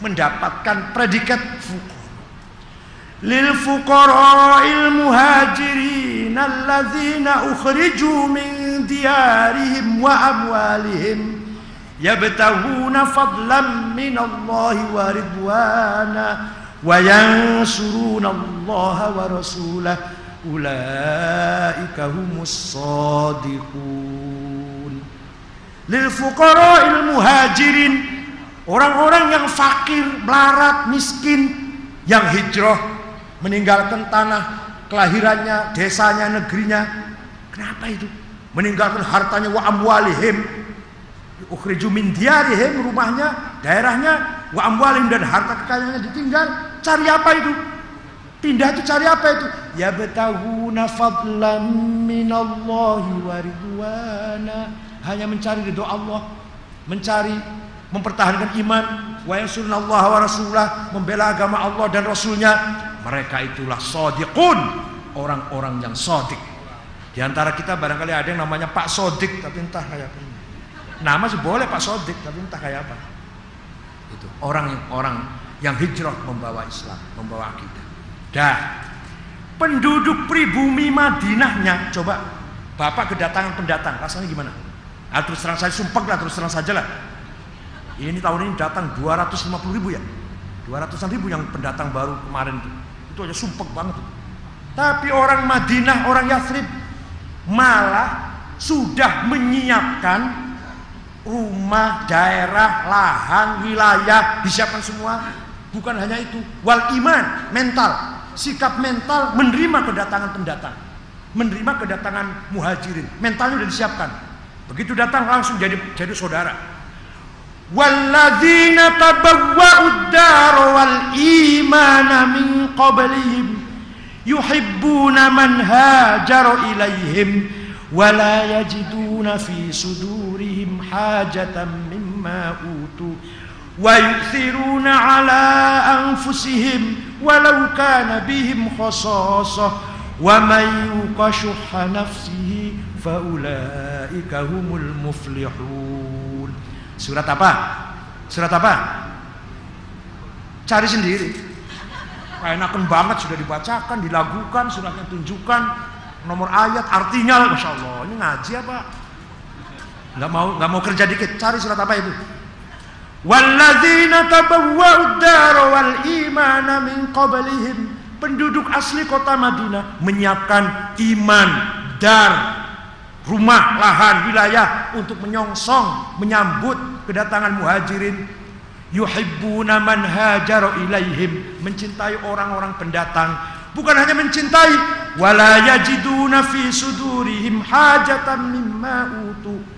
mendapatkan predikat fuqara. Lil fuqara il muhajirin alladzina ukhriju min diarihim wa amwalihim yabtahuna fadlan minallahi wa ridwana wa yansuruna Allah wa rasulah ulaika humus sadiqun lil fuqara'il muhajirin orang-orang yang fakir, melarat, miskin yang hijrah meninggalkan tanah kelahirannya, desanya, negerinya. Kenapa itu? Meninggalkan hartanya wa amwalihim Ukhriju min diarihim rumahnya, daerahnya, wa amwalihim dan harta kekayaannya ditinggal. Cari apa itu? Pindah itu cari apa itu? Ya betahuna fadlan minallahi wa ridwana. Hanya mencari ridho Allah, mencari mempertahankan iman, wa Allah wa rasulah, membela agama Allah dan rasulnya, mereka itulah sodiqun, orang-orang yang sodik. Di antara kita barangkali ada yang namanya Pak Sodik, tapi entah kayak. Nama sih boleh Pak Sodik, tapi entah kayak apa. Itu orang yang orang yang hijrah membawa Islam, membawa akidah. Dah. Penduduk pribumi Madinahnya coba Bapak kedatangan pendatang, rasanya gimana? Ah, terus terang saya sumpah lah, terus terang saja lah. Ini tahun ini datang 250 ribu ya. 200 ribu yang pendatang baru kemarin itu. Itu aja sumpah banget. Tapi orang Madinah, orang Yathrib malah sudah menyiapkan rumah, daerah, lahan, wilayah disiapkan semua. Bukan hanya itu, wal iman, mental, sikap mental menerima kedatangan pendatang, menerima kedatangan muhajirin, mentalnya sudah disiapkan. Begitu datang langsung jadi jadi saudara. Walladzina tabawwa'ud dar wal imana min qablihim yuhibbuna man hajara ilaihim wala yajiduna fi sudurihim hajatan mimma utu wa yu'thiruna ala anfusihim walau kana bihim khasasah wa man yuqa shuhha nafsihi faulaika humul muflihun. Surat apa? Surat apa? Cari sendiri. Enakan banget sudah dibacakan dilagukan suratnya tunjukkan nomor ayat artinya masya Allah. Ini ngaji apa nggak mau nggak mau kerja dikit cari surat apa itu? Walladzina tabawwa'ud dar wal imana min qablihim. Penduduk asli kota Madinah menyiapkan iman dar rumah lahan wilayah untuk menyongsong menyambut kedatangan muhajirin. Yuhibbuna man hajara ilaihim. Mencintai orang-orang pendatang. Bukan hanya mencintai wala yajiduna fi sudurihim hajatan mimma utu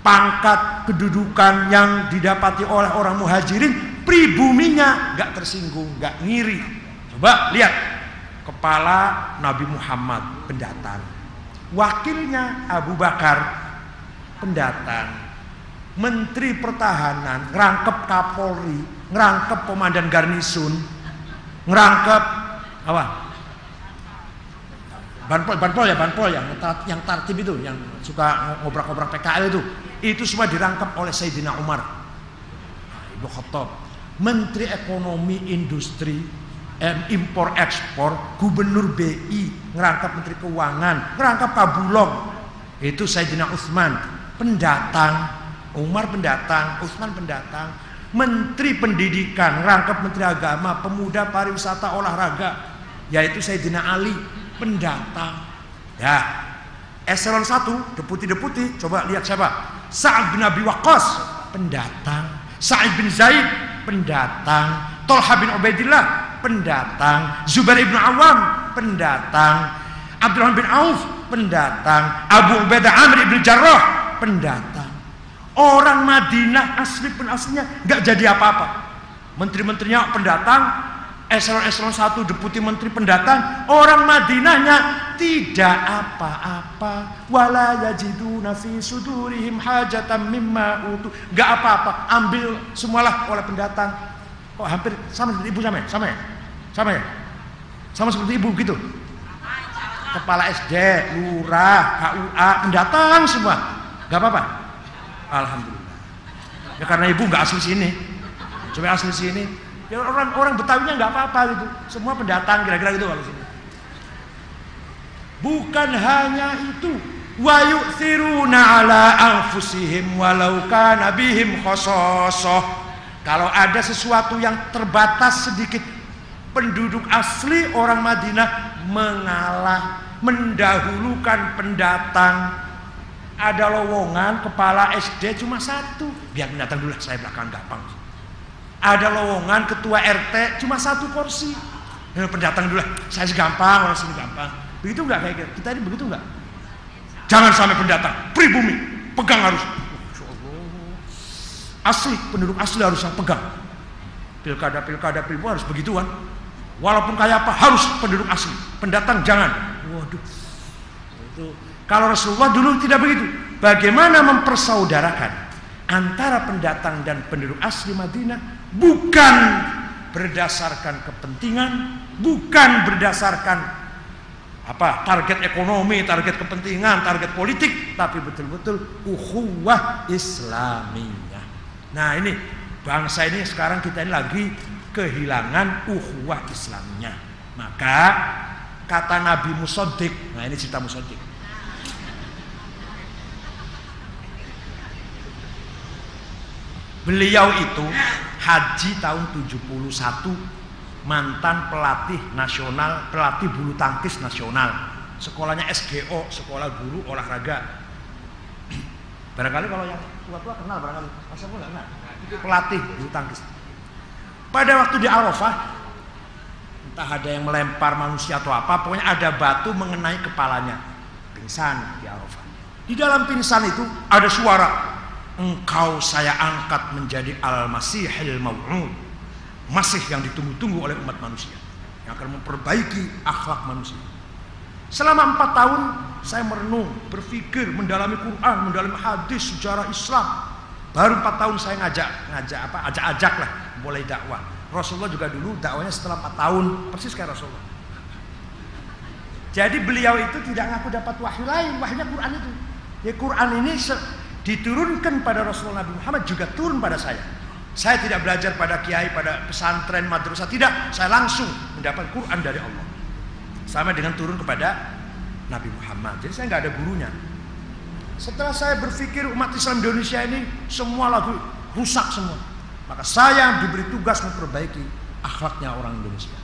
pangkat kedudukan yang didapati oleh orang muhajirin pribuminya nggak tersinggung nggak ngiri. Coba lihat kepala Nabi Muhammad pendatang. Wakilnya Abu Bakar pendatang. Menteri pertahanan ngerangkep Kapolri ngerangkep komandan garnisun ngerangkep apa? Banpol, Banpol ya, Banpol yang yang tartib itu, yang suka ngobrak-ngobrak PKL itu, itu semua dirangkap oleh Sayyidina Umar. Nah, Ibu Khattab, Menteri Ekonomi Industri, Impor Ekspor, Gubernur BI, ngerangkap Menteri Keuangan, ngerangkap Kabulong, itu Sayyidina Utsman, pendatang, Umar pendatang, Utsman pendatang, Menteri Pendidikan, ngerangkap Menteri Agama, Pemuda Pariwisata Olahraga, yaitu Sayyidina Ali, pendatang. Ya. Eselon 1, deputi-deputi, coba lihat siapa? Sa'ad bin Abi Waqqas, pendatang. Sa'id bin Zaid, pendatang. Tolha bin Ubaidillah, pendatang. Zubair bin Awam, pendatang. Abdurrahman bin Auf, pendatang. Abu Ubaidah Amr bin Jarrah, pendatang. Orang Madinah asli pun aslinya nggak jadi apa-apa. Menteri-menterinya pendatang, eselon-eselon satu deputi menteri pendatang orang Madinahnya tidak apa-apa. Wala yajiduna fi sudurihim hajatan mimma utu. Enggak apa-apa ambil semualah oleh pendatang. Kok hampir sama seperti ibu sama ya? Sama ya? Sama ya? Sama seperti ibu gitu? Kepala SD lurah KUA pendatang semua. Enggak apa-apa? Alhamdulillah. Ya karena ibu enggak asli sini. Coba asli sini Ya orang orang Betawinya nggak apa-apa gitu. Semua pendatang kira-kira gitu kalau sini. Bukan hanya itu, wa yu'thiruna ala anfusihim walau kana bihim khososoh. Kalau ada sesuatu yang terbatas sedikit penduduk asli orang Madinah mengalah, mendahulukan pendatang. Ada lowongan kepala SD cuma satu, biar pendatang dulu saya belakang gampang. Ada lowongan ketua RT cuma satu kursi. Ya, pendatang dulu, saya gampang, orang sini gampang. Begitu enggak kayak gitu? Kita ini begitu enggak? Jangan sampai pendatang, pribumi, pegang harus. Asli, penduduk asli harus yang pegang. Pilkada, pilkada, pilkada harus begituan. Walaupun kayak apa, harus penduduk asli. Pendatang jangan. Waduh. Itu. Kalau Rasulullah dulu tidak begitu. Bagaimana mempersaudarakan antara pendatang dan penduduk asli Madinah bukan berdasarkan kepentingan, bukan berdasarkan apa target ekonomi, target kepentingan, target politik, tapi betul-betul ukhuwah Islamiyah. Nah ini bangsa ini sekarang kita ini lagi kehilangan uhuwah Islamnya. Maka kata Nabi Musodik, nah ini cerita Musodik. Beliau itu haji tahun 71 mantan pelatih nasional, pelatih bulu tangkis nasional. Sekolahnya SGO, sekolah guru olahraga. Barangkali kalau yang tua-tua kenal barangkali. Masa pun Itu pelatih bulu tangkis. Pada waktu di Arafah, entah ada yang melempar manusia atau apa, pokoknya ada batu mengenai kepalanya. Pingsan di Arafah. Di dalam pingsan itu ada suara, engkau saya angkat menjadi al-masihil maw'ud. Masih yang ditunggu-tunggu oleh umat manusia. Yang akan memperbaiki akhlak manusia. Selama empat tahun saya merenung berpikir mendalami Quran mendalami hadis sejarah Islam. Baru empat tahun saya ngajak ngajak apa ajak-ajak lah mulai dakwah. Rasulullah juga dulu dakwanya setelah empat tahun. Persis kayak Rasulullah. Jadi beliau itu tidak ngaku dapat wahyu lain. Wahyunya Quran itu. Ya Quran ini diturunkan pada Rasulullah Nabi Muhammad juga turun pada saya. Saya tidak belajar pada kiai, pada pesantren, madrasah, tidak. Saya langsung mendapat Quran dari Allah. Sama dengan turun kepada Nabi Muhammad. Jadi saya nggak ada gurunya. Setelah saya berpikir umat Islam Indonesia ini semua lagu rusak semua. Maka saya diberi tugas memperbaiki akhlaknya orang Indonesia.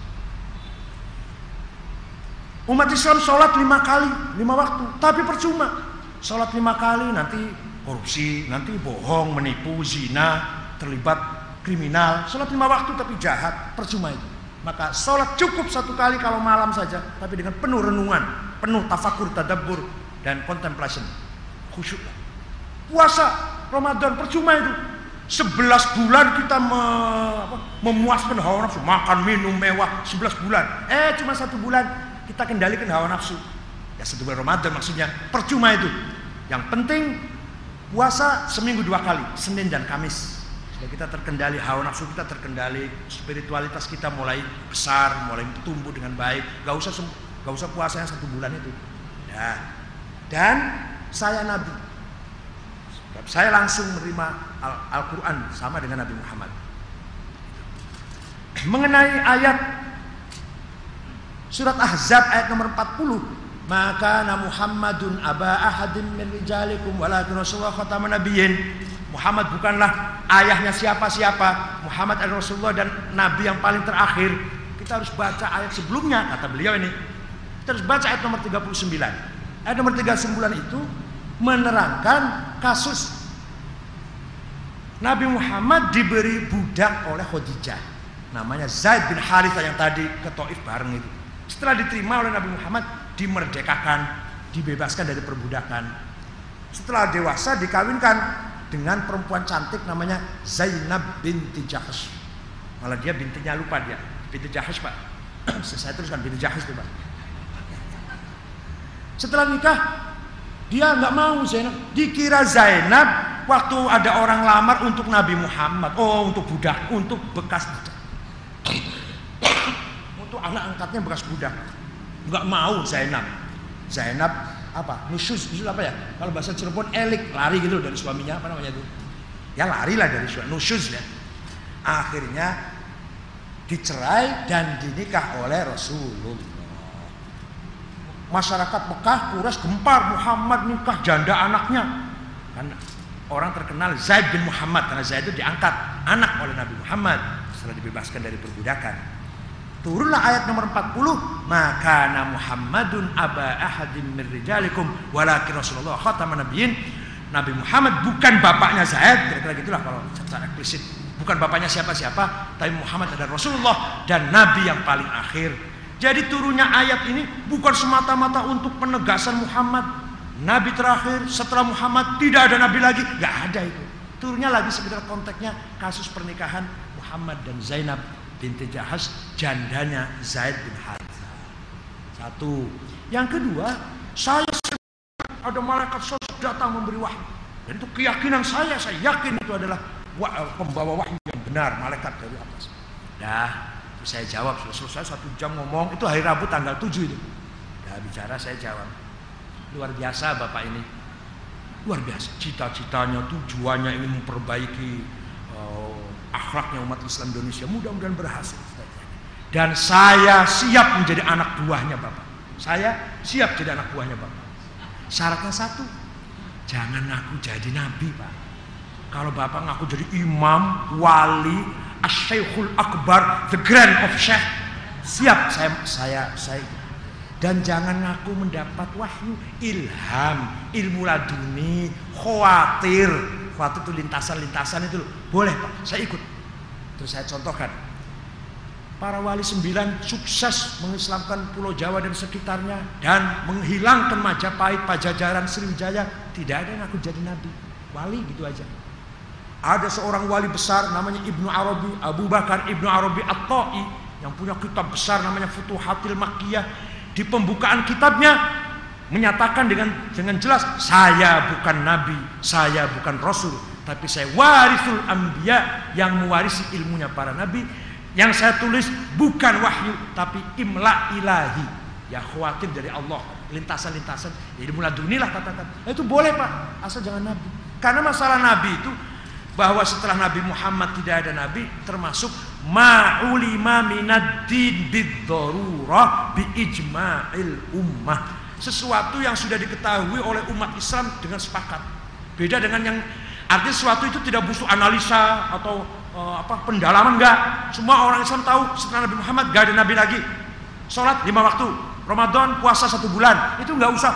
Umat Islam sholat lima kali, lima waktu, tapi percuma. Sholat lima kali nanti korupsi, nanti bohong, menipu, zina, terlibat kriminal. Sholat lima waktu tapi jahat, percuma itu. Maka sholat cukup satu kali kalau malam saja, tapi dengan penuh renungan, penuh tafakur, tadabbur, dan contemplation. Khusyuk. Puasa Ramadan percuma itu. Sebelas bulan kita me, apa, memuaskan hawa nafsu, makan, minum, mewah, sebelas bulan. Eh cuma satu bulan kita kendalikan hawa nafsu. Ya satu bulan Ramadan maksudnya, percuma itu. Yang penting Puasa seminggu dua kali, Senin dan Kamis. Supaya kita terkendali hawa nafsu kita terkendali, spiritualitas kita mulai besar, mulai tumbuh dengan baik. Gak usah gak usah puasanya satu bulan itu. Ya. Dan saya Nabi. Saya langsung menerima Al-Quran sama dengan Nabi Muhammad. Mengenai ayat surat Ahzab ayat nomor 40 maka Muhammadun aba ahadim min rijalikum walakin Rasulullah khataman nabiyyin. Muhammad bukanlah ayahnya siapa-siapa. Muhammad adalah Rasulullah dan nabi yang paling terakhir. Kita harus baca ayat sebelumnya kata beliau ini. Kita harus baca ayat nomor 39 ayat nomor 39 itu menerangkan kasus Nabi Muhammad diberi budak oleh Khadijah. Namanya Zaid bin Harithah yang tadi ke Taif bareng itu. Setelah diterima oleh Nabi Muhammad dimerdekakan, dibebaskan dari perbudakan. Setelah dewasa dikawinkan dengan perempuan cantik namanya Zainab binti Jahash. Malah dia bintinya lupa dia, binti Jahash pak. Saya teruskan binti Jahash itu pak. Setelah nikah dia nggak mau Zainab. Dikira Zainab waktu ada orang lamar untuk Nabi Muhammad. Oh untuk budak, untuk bekas budak. untuk anak angkatnya bekas budak nggak mau Zainab. Zainab apa? Nusus nusus apa ya? Kalau bahasa Cirebon elik lari gitu dari suaminya apa namanya itu? Ya lari lah dari suami nusus ya. Akhirnya dicerai dan dinikah oleh Rasulullah. Masyarakat Mekah kuras gempar Muhammad nikah janda anaknya. Kan orang terkenal Zaid bin Muhammad karena Zaid itu diangkat anak oleh Nabi Muhammad setelah dibebaskan dari perbudakan Turunlah ayat nomor 40, maka Muhammadun aba ahadim min rijalikum walakin Rasulullah khataman nabiyyin. Nabi Muhammad bukan bapaknya Zaid, kira-kira gitulah kalau secara eksplisit. Bukan bapaknya siapa-siapa, tapi Muhammad adalah Rasulullah dan nabi yang paling akhir. Jadi turunnya ayat ini bukan semata-mata untuk penegasan Muhammad. Nabi terakhir setelah Muhammad tidak ada nabi lagi, nggak ada itu. Turunnya lagi sekedar konteksnya kasus pernikahan Muhammad dan Zainab binti Jahas jandanya Zaid bin Haritha. Satu. Yang kedua, saya ada malaikat sosok datang memberi wahyu. Dan itu keyakinan saya, saya yakin itu adalah pembawa wahyu yang benar, malaikat dari atas. Dah, saya jawab, selesai satu jam ngomong, itu hari Rabu tanggal 7 itu. Dah bicara, saya jawab. Luar biasa Bapak ini. Luar biasa, cita-citanya, tujuannya ingin memperbaiki uh, akhlaknya umat Islam Indonesia mudah-mudahan berhasil. Dan saya siap menjadi anak buahnya Bapak. Saya siap jadi anak buahnya Bapak. Syaratnya satu, jangan ngaku jadi nabi Pak. Kalau Bapak ngaku jadi imam, wali, asyaikhul akbar, the grand of sheikh, siap saya saya saya dan jangan ngaku mendapat wahyu ilham ilmu laduni khawatir khawatir itu lintasan-lintasan itu boleh pak. Saya ikut. Terus saya contohkan. Para wali sembilan sukses mengislamkan pulau Jawa dan sekitarnya dan menghilangkan Majapahit, Pajajaran, Sriwijaya. Tidak ada yang aku jadi nabi. Wali gitu aja. Ada seorang wali besar namanya Ibnu Arabi Abu Bakar Ibnu Arabi At-Ta'i yang punya kitab besar namanya Futuhatil Makkiyah di pembukaan kitabnya menyatakan dengan dengan jelas saya bukan nabi, saya bukan rasul, tapi saya warisul anbiya yang mewarisi ilmunya para nabi. Yang saya tulis bukan wahyu tapi imla ilahi. Ya khawatir dari Allah, lintasan-lintasan. Jadi mulai dunilah katakan. Nah, itu boleh Pak, asal jangan nabi. Karena masalah nabi itu bahwa setelah Nabi Muhammad tidak ada nabi termasuk ma'ulima minad din bid-darurah bi ijma'il ummah. Sesuatu yang sudah diketahui oleh umat Islam dengan sepakat. Beda dengan yang artinya sesuatu itu tidak butuh analisa atau uh, apa pendalaman enggak. Semua orang Islam tahu setelah Nabi Muhammad enggak ada nabi lagi. Salat lima waktu, Ramadan puasa satu bulan, itu enggak usah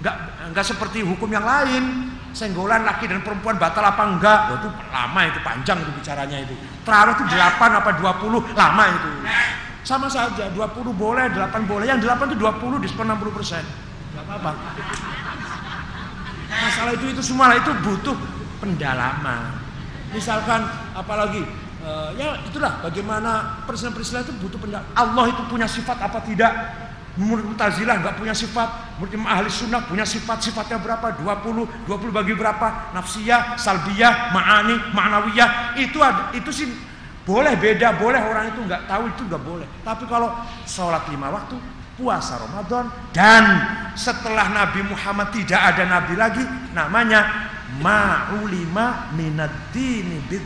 enggak enggak seperti hukum yang lain senggolan laki dan perempuan batal apa enggak oh, itu lama itu panjang itu bicaranya itu terawih itu 8 apa 20 lama itu sama saja 20 boleh 8 boleh. Yang 8 itu 20 diskon 60 persen. Enggak apa-apa. Masalah itu itu semua itu butuh pendalaman. Misalkan apalagi uh, ya itulah bagaimana peristiwa-peristiwa itu butuh pendalaman. Allah itu punya sifat apa tidak? Murid Mu'tazilah nggak punya sifat, murid ahli sunnah punya sifat, sifatnya berapa? 20, 20 bagi berapa? Nafsiyah, salbiyah, ma'ani, ma'nawiyah. Itu itu sih boleh beda, boleh orang itu nggak tahu itu nggak boleh. Tapi kalau sholat lima waktu, puasa Ramadan dan setelah Nabi Muhammad tidak ada nabi lagi, namanya ma'ulima minad dini bid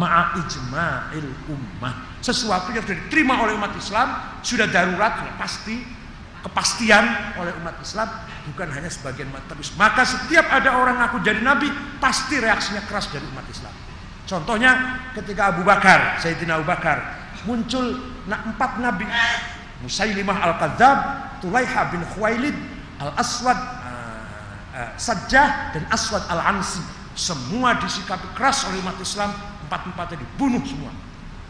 ma'a ijma'il ummah. Sesuatu yang sudah diterima oleh umat Islam sudah darurat sudah pasti kepastian oleh umat Islam bukan hanya sebagian umat. Maka setiap ada orang aku jadi nabi pasti reaksinya keras dari umat Islam contohnya ketika Abu Bakar Sayyidina Abu Bakar muncul empat nabi Musailimah al-Kadzab Tulaiha bin Khuwailid al-Aswad uh, uh, Sajjah dan Aswad al-Ansi semua disikapi keras oleh umat Islam empat-empatnya dibunuh semua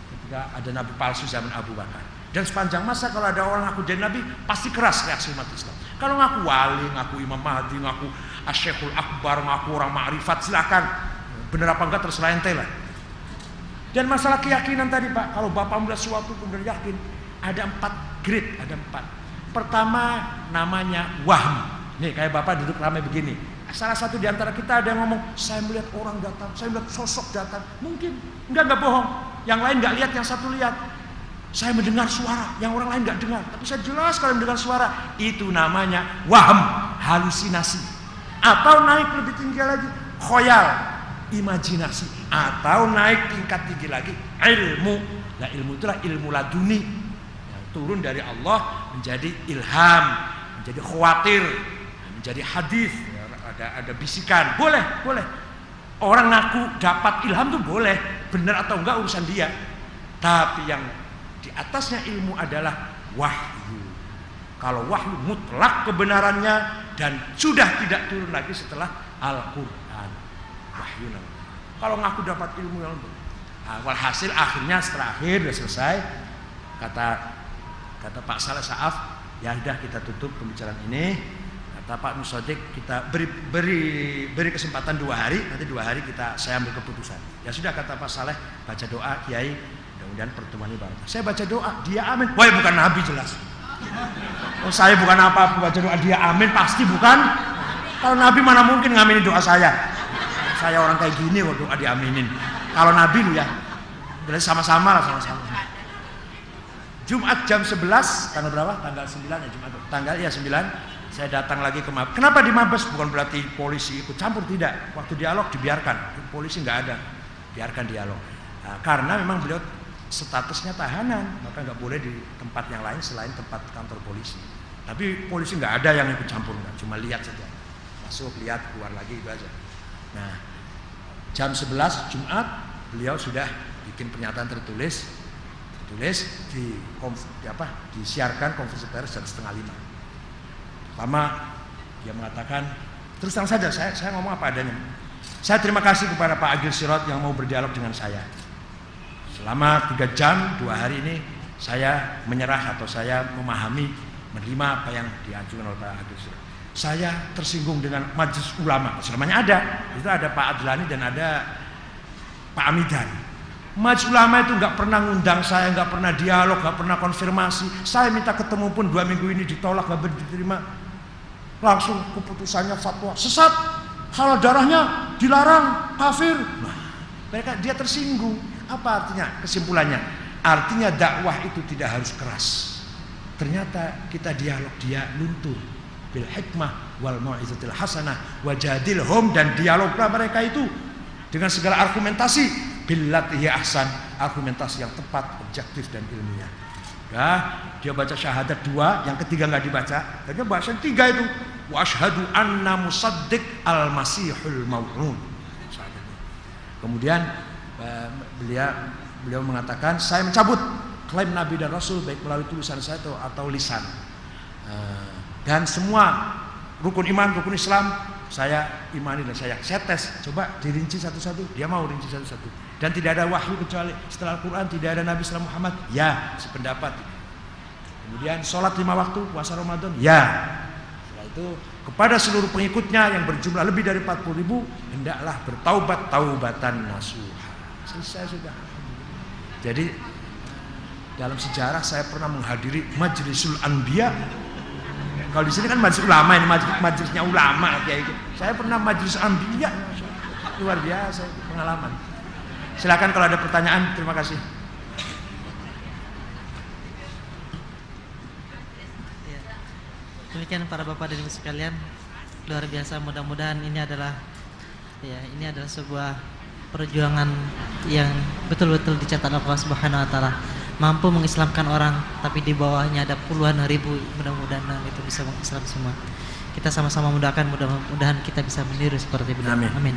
ketika ada nabi palsu zaman Abu Bakar. Dan sepanjang masa kalau ada orang ngaku jadi nabi pasti keras reaksi umat Islam. Kalau ngaku wali, ngaku Imam Mahdi, ngaku Asyikhul Akbar, ngaku orang ma'rifat silakan. Benar apa enggak terserah ente lah. Dan masalah keyakinan tadi Pak, kalau Bapak melihat suatu kemudian yakin, ada empat grade, ada empat. Pertama namanya wahm. Nih kayak Bapak duduk ramai begini. Salah satu di antara kita ada yang ngomong, saya melihat orang datang, saya melihat sosok datang. Mungkin, enggak enggak bohong. Yang lain nggak lihat, yang satu lihat. Saya mendengar suara, yang orang lain nggak dengar. Tapi saya jelas kalau mendengar suara. Itu namanya waham, halusinasi. Atau naik lebih tinggi lagi, khoyal, imajinasi. Atau naik tingkat tinggi lagi, ilmu. Nah ilmu itulah ilmu laduni. Yang turun dari Allah menjadi ilham, menjadi khawatir, menjadi hadis. Ada, ada bisikan, boleh, boleh. Orang ngaku dapat ilham tuh boleh, benar atau enggak urusan dia. Tapi yang di atasnya ilmu adalah wahyu. Kalau wahyu mutlak kebenarannya dan sudah tidak turun lagi setelah Al-Qur'an. Namanya. Kalau ngaku dapat ilmu yang awal hasil akhirnya setelah akhir sudah selesai kata kata Pak Saleh Saaf ya sudah kita tutup pembicaraan ini. Kata Pak Musodik kita beri beri beri kesempatan dua hari nanti dua hari kita saya ambil keputusan. Ya sudah kata Pak Saleh baca doa Kiai. Mudah-mudahan pertemuan ini baru saya baca doa dia amin. Wah bukan Nabi jelas. Oh saya bukan apa baca doa dia amin. Pasti bukan. Kalau Nabi mana mungkin ngaminin doa saya saya orang kayak gini doa diaminin kalau Nabi lu ya berarti sama-sama lah sama-sama Jumat jam 11 tanggal berapa? Tanggal 9 ya Jumat. Tanggal ya 9 saya datang lagi ke Mabes. Kenapa di Mabes? Bukan berarti polisi ikut campur tidak. Waktu dialog dibiarkan. Polisi nggak ada. biarkan dialog. Nah, karena memang beliau statusnya tahanan, maka nggak boleh di tempat yang lain selain tempat kantor polisi. Tapi polisi nggak ada yang ikut campur, nggak cuma lihat saja, masuk lihat keluar lagi itu aja. Nah, jam 11 Jumat beliau sudah bikin pernyataan tertulis, tertulis di, di apa, disiarkan konferensi pers jam setengah lima. Pertama dia mengatakan terus terang saja saya saya ngomong apa adanya. Saya terima kasih kepada Pak Agil Sirot yang mau berdialog dengan saya. Selama tiga jam dua hari ini saya menyerah atau saya memahami menerima apa yang diajukan oleh Pak Agil Sirot. Saya tersinggung dengan majelis ulama. Selamanya ada. Itu ada Pak Adlani dan ada Pak Amidan. Majelis ulama itu nggak pernah ngundang saya, nggak pernah dialog, nggak pernah konfirmasi. Saya minta ketemu pun dua minggu ini ditolak, nggak diterima. Langsung keputusannya fatwa sesat, halal darahnya dilarang, kafir. Nah, mereka dia tersinggung. Apa artinya? Kesimpulannya, artinya dakwah itu tidak harus keras. Ternyata kita dialog dia luntur bil hikmah wal mau'izatil hasanah. Wajadilhum dan dialoglah mereka itu dengan segala argumentasi. Billatihi ahsan argumentasi yang tepat objektif dan ilmiah. Dia baca syahadat dua yang ketiga nggak dibaca. Tapi bahasa yang tiga itu. Wa anna musaddiq al masihul mau'un kemudian eh, beliau beliau mengatakan saya mencabut klaim nabi dan rasul baik melalui tulisan saya atau, atau lisan. Eh, dan semua rukun iman rukun Islam saya imani dan saya saya tes. Coba dirinci satu-satu. Dia mau rinci satu-satu. Dan tidak ada wahyu kecuali setelah Al-Quran tidak ada Nabi Sallallahu Muhammad. Ya sependapat. Kemudian sholat lima waktu puasa Ramadan. Ya. Setelah itu kepada seluruh pengikutnya yang berjumlah lebih dari 40 ribu hendaklah bertaubat taubatan nasuha. Selesai sudah. Jadi dalam sejarah saya pernah menghadiri majlisul anbiya kalau di sini kan majelis ulama ini majelis, majelisnya ulama kayak gitu. Saya pernah majelis ambiya luar biasa pengalaman. Silakan kalau ada pertanyaan, terima kasih. Ya. Demikian para bapak dan ibu sekalian, luar biasa. Mudah-mudahan ini adalah ya ini adalah sebuah perjuangan yang betul-betul dicatat Allah Subhanahu Wa Taala mampu mengislamkan orang tapi di bawahnya ada puluhan ribu mudah-mudahan itu bisa mengislam semua. Kita sama-sama mudahkan mudah-mudahan kita bisa meniru seperti itu amin. amin.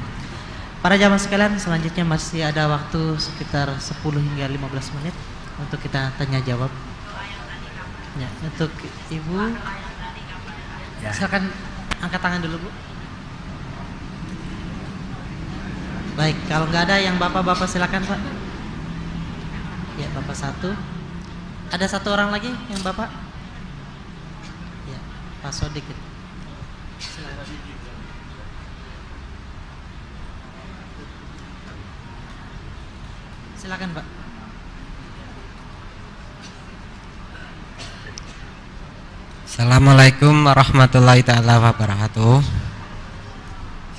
Para jamaah sekalian selanjutnya masih ada waktu sekitar 10 hingga 15 menit untuk kita tanya jawab. Ya untuk ibu. Ya. silakan angkat tangan dulu bu. Baik kalau nggak ada yang bapak-bapak silakan pak Ya, Bapak satu. Ada satu orang lagi yang Bapak? Ya, Pak Sodik. Silakan. Silakan, Pak. Assalamualaikum warahmatullahi taala wabarakatuh.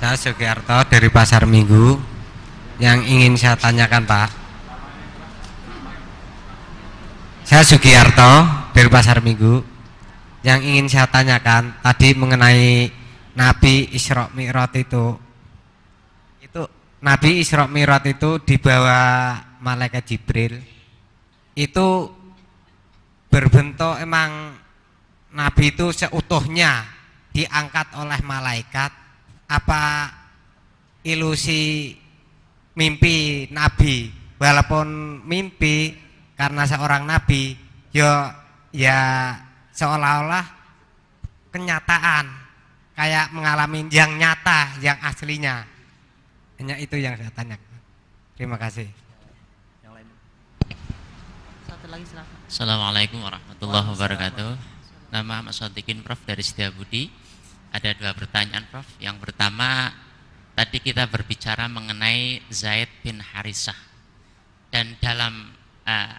Saya Sugiarto dari Pasar Minggu. Yang ingin saya tanyakan, Pak, Saya Sugiarto dari Pasar Minggu. Yang ingin saya tanyakan tadi mengenai Nabi Isra Mi'raj itu. Itu Nabi Isra Mi'raj itu dibawa malaikat Jibril. Itu berbentuk emang Nabi itu seutuhnya diangkat oleh malaikat apa ilusi mimpi Nabi walaupun mimpi karena seorang nabi ya ya seolah-olah kenyataan kayak mengalami yang nyata yang aslinya. Hanya itu yang saya tanya. Terima kasih. Satu lagi silakan. Assalamualaikum warahmatullahi wabarakatuh. Nama Mas Sotikin Prof dari Budi. Ada dua pertanyaan Prof. Yang pertama tadi kita berbicara mengenai Zaid bin Harisah. Dan dalam uh,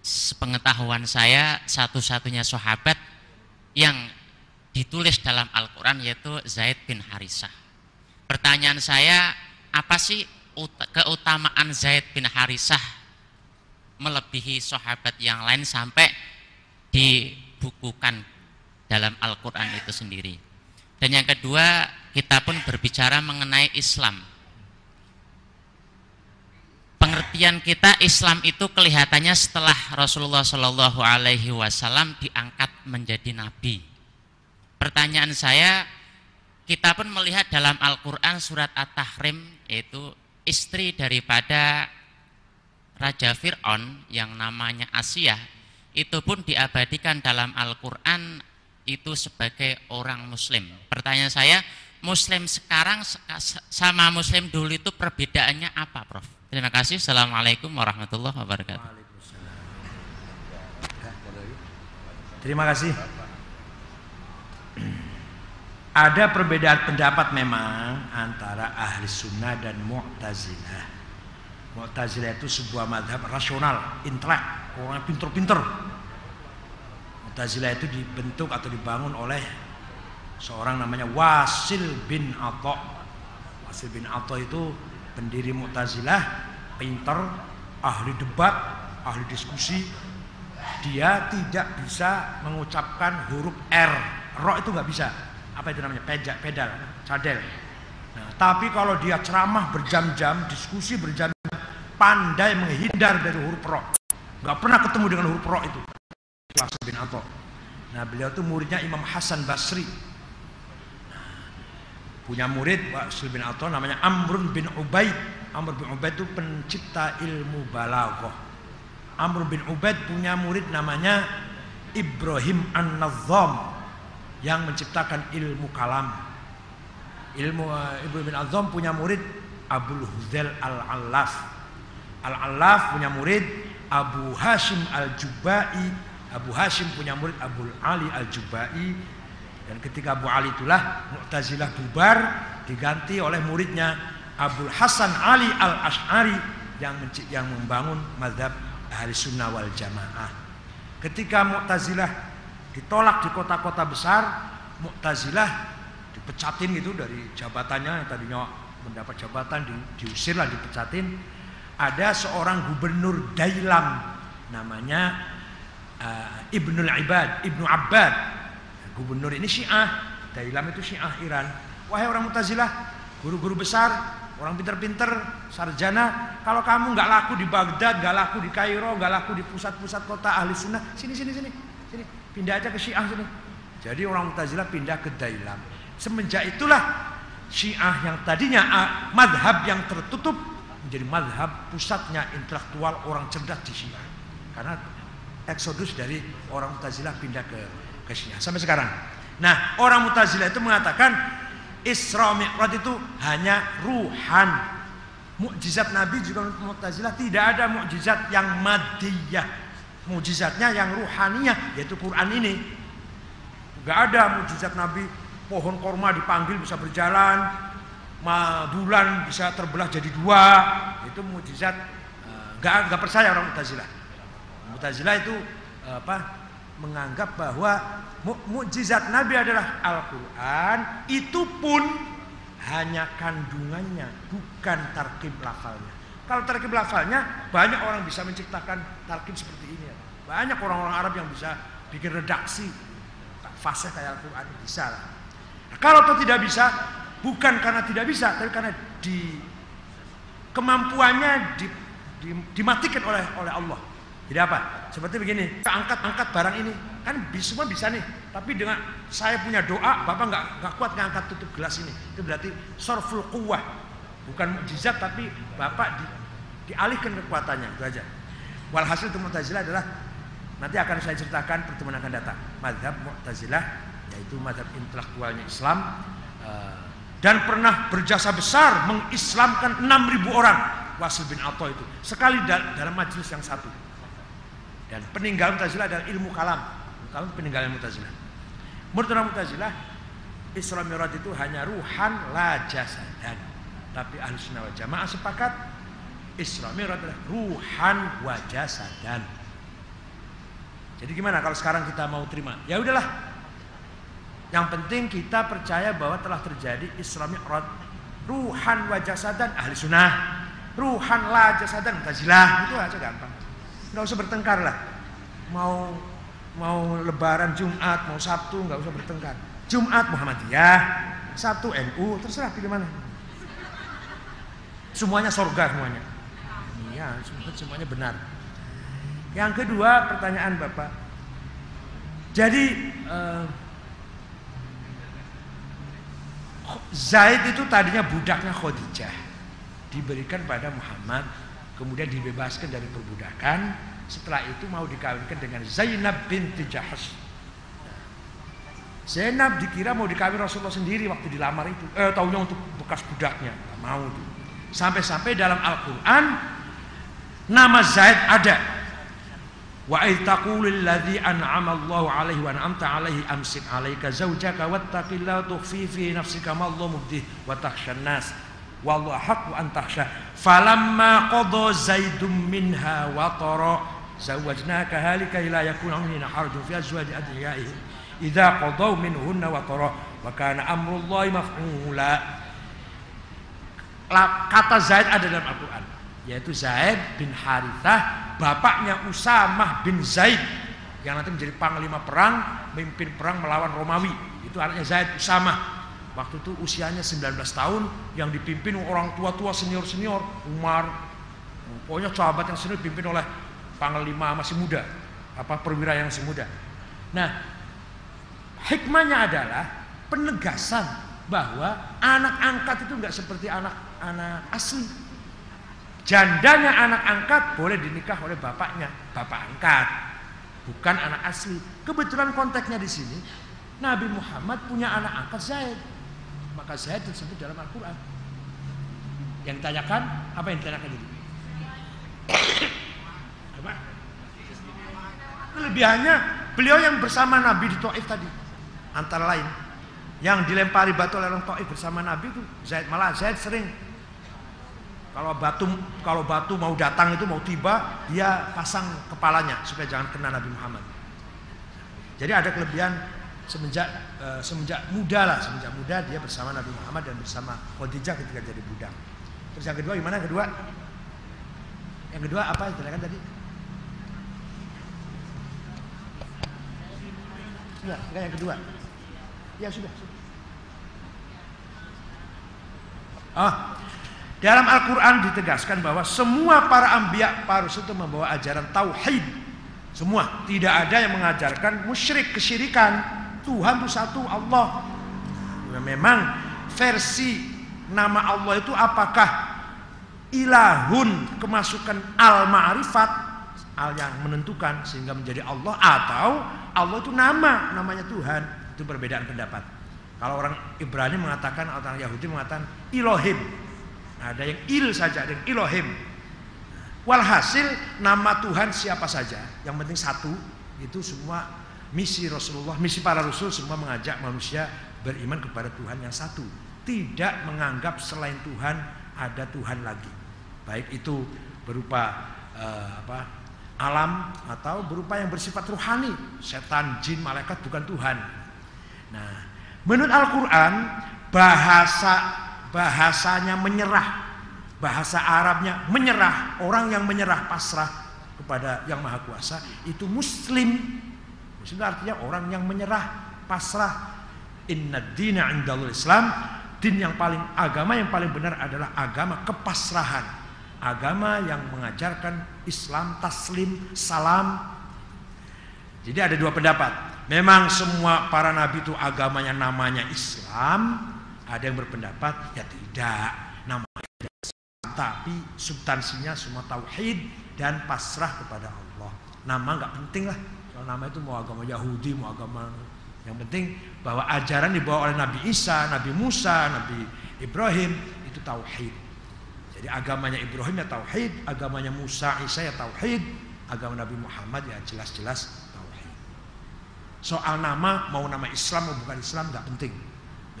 sepengetahuan saya satu-satunya sahabat yang ditulis dalam Al-Quran yaitu Zaid bin Harisah. Pertanyaan saya, apa sih keutamaan Zaid bin Harisah melebihi sahabat yang lain sampai dibukukan dalam Al-Quran itu sendiri. Dan yang kedua, kita pun berbicara mengenai Islam. Perhatian kita Islam itu kelihatannya setelah Rasulullah Shallallahu Alaihi Wasallam diangkat menjadi nabi. Pertanyaan saya, kita pun melihat dalam Al-Quran surat At-Tahrim yaitu istri daripada Raja Fir'aun yang namanya Asia itu pun diabadikan dalam Al-Quran itu sebagai orang muslim. Pertanyaan saya, muslim sekarang sama muslim dulu itu perbedaannya apa Prof? Terima kasih. Assalamualaikum warahmatullahi wabarakatuh. Terima kasih. Ada perbedaan pendapat memang antara ahli sunnah dan mu'tazilah. Mu'tazilah itu sebuah madhab rasional, intelek, orang pinter-pinter. Mu'tazilah itu dibentuk atau dibangun oleh seorang namanya Wasil bin Atha. Wasil bin Atha itu pendiri Mu'tazilah, pinter, ahli debat, ahli diskusi. Dia tidak bisa mengucapkan huruf R. Ro itu nggak bisa. Apa itu namanya? Pejak, pedal, cadel. Nah, tapi kalau dia ceramah berjam-jam, diskusi berjam-jam, pandai menghindar dari huruf ro. Nggak pernah ketemu dengan huruf ro itu. Bin. Nah, beliau itu muridnya Imam Hasan Basri punya murid Wasil bin Atha namanya Amrun bin Ubaid. Amr bin Ubaid itu pencipta ilmu balaghah. Amr bin Ubaid punya murid namanya Ibrahim An-Nazzam yang menciptakan ilmu kalam. Ilmu uh, Ibrahim bin Azam punya murid Abdul Huzail Al-Allaf. Al-Allaf punya murid Abu Hashim Al-Jubai. Abu Hashim punya murid Abu Ali Al-Jubai dan ketika Abu Ali itulah Mu'tazilah bubar diganti oleh muridnya Abdul Hasan Ali Al Ash'ari yang yang membangun madhab ahli sunnah wal jamaah. Ketika Mu'tazilah ditolak di kota-kota besar, Mu'tazilah dipecatin gitu dari jabatannya yang tadinya mendapat jabatan di, diusir lah dipecatin. Ada seorang gubernur Dailam namanya uh, Ibnul Ibad, Ibnu Abbad Gubernur ini Syiah, Dailam itu Syiah Iran. Wahai orang Mutazilah, guru-guru besar, orang pinter-pinter, sarjana, kalau kamu nggak laku di Baghdad, nggak laku di Kairo, nggak laku di pusat-pusat kota ahli sunnah, sini sini sini, sini, pindah aja ke Syiah sini. Jadi orang Mutazilah pindah ke Dailam. Semenjak itulah Syiah yang tadinya madhab yang tertutup menjadi madhab pusatnya intelektual orang cerdas di Syiah. Karena eksodus dari orang Mutazilah pindah ke ke sampai sekarang. Nah, orang Mu'tazilah itu mengatakan Isra Mi'raj itu hanya ruhan. Mukjizat Nabi juga Mu'tazilah tidak ada mukjizat yang madiyah. Mukjizatnya yang ruhaniyah yaitu Quran ini. Gak ada mukjizat Nabi pohon korma dipanggil bisa berjalan, bulan bisa terbelah jadi dua. Itu mukjizat eh, gak, gak percaya orang Mu'tazilah. Mu'tazilah itu eh, apa? Menganggap bahwa mukjizat Nabi adalah Al-Quran itu pun hanya kandungannya bukan tarkib lafalnya. Kalau tarkib lafalnya banyak orang bisa menciptakan tarkib seperti ini. Banyak orang-orang Arab yang bisa bikin redaksi fase kayak Al-Quran bisa lah. Nah, kalau itu tidak bisa bukan karena tidak bisa tapi karena di kemampuannya di, di, dimatikan oleh oleh Allah jadi apa? Seperti begini, angkat-angkat barang ini. Kan semua bisa nih, tapi dengan saya punya doa, bapak nggak nggak kuat ngangkat tutup gelas ini, itu berarti sorful kuwah, bukan mukjizat tapi bapak di, dialihkan kekuatannya. Itu aja. Walhasil itu Mu'tazilah adalah nanti akan saya ceritakan pertemuan akan datang. Madhab Mu'tazilah yaitu madhab intelektualnya Islam. Eh, dan pernah berjasa besar mengislamkan 6000 orang. Wasil bin Atha itu. Sekali dalam majelis yang satu dan peninggalan Mu'tazilah adalah ilmu kalam. Kalam peninggalan Mu'tazilah. Menurut orang Mu'tazilah, Isra Mi'raj itu hanya ruhan la jasadan. Tapi ahli sunnah wal jamaah sepakat Isra Mi'raj adalah ruhan wa jasadan. Jadi gimana kalau sekarang kita mau terima? Ya udahlah. Yang penting kita percaya bahwa telah terjadi Isra Mi'raj ruhan wa jasadan ahli sunnah. Ruhan la jasadan Mu'tazilah. Itu aja gampang nggak usah bertengkar lah. Mau mau lebaran Jumat mau Sabtu nggak usah bertengkar. Jumat Muhammadiyah Sabtu NU terserah pilih mana. Semuanya sorga semuanya. Ya Ya, semuanya benar. Yang kedua pertanyaan Bapak. Jadi eh, Zaid itu tadinya budaknya Khadijah. Diberikan pada Muhammad kemudian dibebaskan dari perbudakan. Setelah itu mau dikawinkan dengan Zainab binti Jahash Zainab dikira mau dikawin Rasulullah sendiri waktu dilamar itu. Eh tahunya untuk bekas budaknya. Mau itu. Sampai-sampai dalam Al-Quran nama Zaid ada. Wa taqulil ladzi an'ama Allahu alaihi wa an'amta alaihi amsik alaika zawjaka wattaqillaha tukhfi fi nafsika ma Allah mubdih wa takhshan nas wallahu haqqu an takhsha. Falamma qada zaidum minha wa tara zawajnaka halika ila yakuna minna harjun fi azwaji adiyaihim idza qadaw minhunna wa tara wa kana amrullahi maf'ula. Kata Zaid ada dalam Al-Quran yaitu Zaid bin Harithah bapaknya Usamah bin Zaid yang nanti menjadi panglima perang memimpin perang melawan Romawi. Itu anaknya Zaid Usamah waktu itu usianya 19 tahun yang dipimpin orang tua-tua senior-senior Umar. Pokoknya sahabat yang senior dipimpin oleh panglima masih muda apa perwira yang masih muda. Nah hikmahnya adalah penegasan bahwa anak angkat itu enggak seperti anak-anak asli. Jandanya anak angkat boleh dinikah oleh bapaknya, bapak angkat, bukan anak asli. Kebetulan konteksnya di sini, Nabi Muhammad punya anak angkat Zaid, maka Zaid tersebut dalam Al-Quran. Yang ditanyakan, apa yang ditanyakan itu? Apa? Kelebihannya beliau yang bersama Nabi di Taif tadi, antara lain, yang dilempari batu oleh orang Taif bersama Nabi itu Zaid malah Zaid sering kalau batu kalau batu mau datang itu mau tiba, dia pasang kepalanya supaya jangan kena Nabi Muhammad. Jadi ada kelebihan semenjak uh, semenjak muda lah, semenjak muda dia bersama Nabi Muhammad dan bersama Khadijah ketika jadi budak. Terus yang kedua gimana? Yang kedua? Yang kedua apa ditanyakan tadi? Ya, yang kedua. Ya sudah. Ah, dalam Al-Quran ditegaskan bahwa semua para ambiya, para rasul itu membawa ajaran tauhid. Semua, tidak ada yang mengajarkan musyrik, kesyirikan. Tuhan itu satu, Allah. Memang versi nama Allah itu apakah ilahun kemasukan al-ma'rifat al yang menentukan sehingga menjadi Allah atau Allah itu nama namanya Tuhan itu perbedaan pendapat kalau orang Ibrani mengatakan atau orang Yahudi mengatakan Elohim ada yang il saja, ada yang Elohim. Walhasil nama Tuhan siapa saja, yang penting satu, itu semua misi Rasulullah, misi para Rasul semua mengajak manusia beriman kepada Tuhan yang satu. Tidak menganggap selain Tuhan ada Tuhan lagi. Baik itu berupa uh, apa, alam atau berupa yang bersifat ruhani, setan, jin, malaikat bukan Tuhan. Nah, menurut Al-Quran bahasa bahasanya menyerah bahasa Arabnya menyerah orang yang menyerah pasrah kepada yang maha kuasa itu muslim muslim artinya orang yang menyerah pasrah. Inna dina indalul islam. Din yang paling agama yang paling benar adalah agama kepasrahan. Agama yang mengajarkan Islam taslim salam. Jadi ada dua pendapat. Memang semua para nabi itu agamanya namanya Islam. Ada yang berpendapat ya tidak, namanya tapi substansinya semua tauhid dan pasrah kepada Allah. Nama nggak penting lah. Kalau nama itu mau agama Yahudi, mau agama yang penting bahwa ajaran dibawa oleh Nabi Isa, Nabi Musa, Nabi Ibrahim itu tauhid. Jadi agamanya Ibrahim ya tauhid, agamanya Musa, Isa ya tauhid, agama Nabi Muhammad ya jelas-jelas tauhid. Soal nama mau nama Islam mau bukan Islam nggak penting.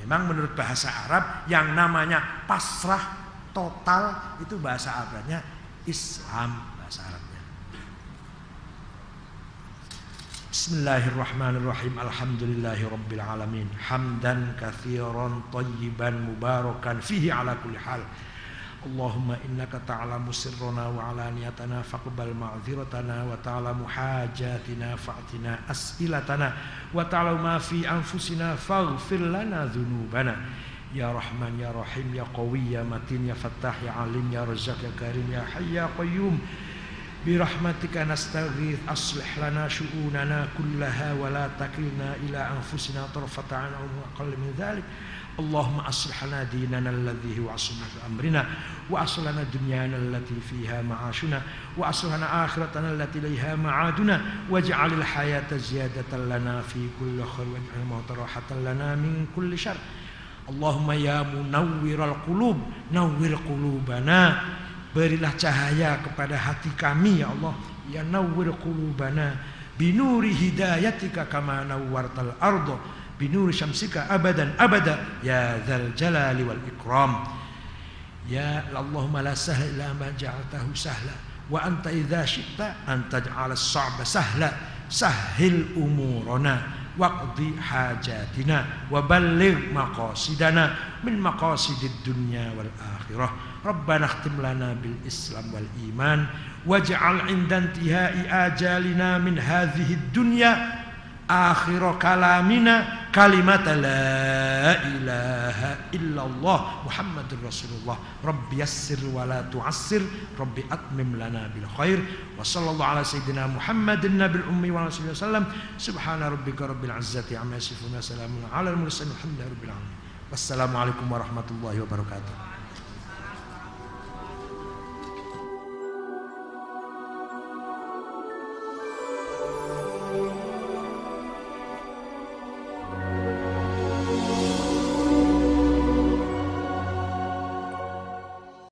Memang menurut bahasa Arab yang namanya pasrah total itu bahasa Arabnya Islam bahasa Arabnya. Bismillahirrahmanirrahim. Alhamdulillahirabbil alamin. Hamdan kathiran, tayyiban mubarakan fihi ala kulli hal. Allahumma innaka ta'lamu sirrana wa alaniyatana faqbal ma'dhiratana wa ta'lamu hajatina fa'tina as'ilatana wa ta'lamu ma fi anfusina faghfir lana dhunubana. Ya Rahman ya Rahim ya Qawi ya Matin ya Fattah ya Alim ya Razzaq ya Karim ya Hayy ya Qayyum. برحمتك نستغيث أصلح لنا شؤوننا كلها ولا تكلنا إلى أنفسنا طرفة عين أو أقل من ذلك. اللهم أصلح لنا ديننا الذي هو عصمة أمرنا وأصلح لنا دنيانا التي فيها معاشنا وأصلح لنا آخرتنا التي إليها معادنا واجعل الحياة زيادة لنا في كل خير واجعل الموت راحة لنا من كل شر. اللهم يا منور القلوب نور قلوبنا. Berilah cahaya kepada hati kami ya Allah. Ya nawwir qulubana Binuri hidayatika kama nawwartal ardo Binuri syamsika abadan abada Ya dhal jalali wal ikram. Ya Allahumma la sahla illa ma ja'altahu sahla Wa anta idha syi'ta an taj'ala as-sa'ba sahla. Sahil umurana waqdi hajatina wa balligh maqasidana min maqasidid dunya wal akhirah rabbana khtim lana bil islam wal iman waj'al 'inda intihai min hadhihi dunya akhir kalamina kalimat la ilaha illallah muhammadur rasulullah. Rabbi yassir wa la tu'assir atmim lana bil khair. Wa warahmatullahi wabarakatuh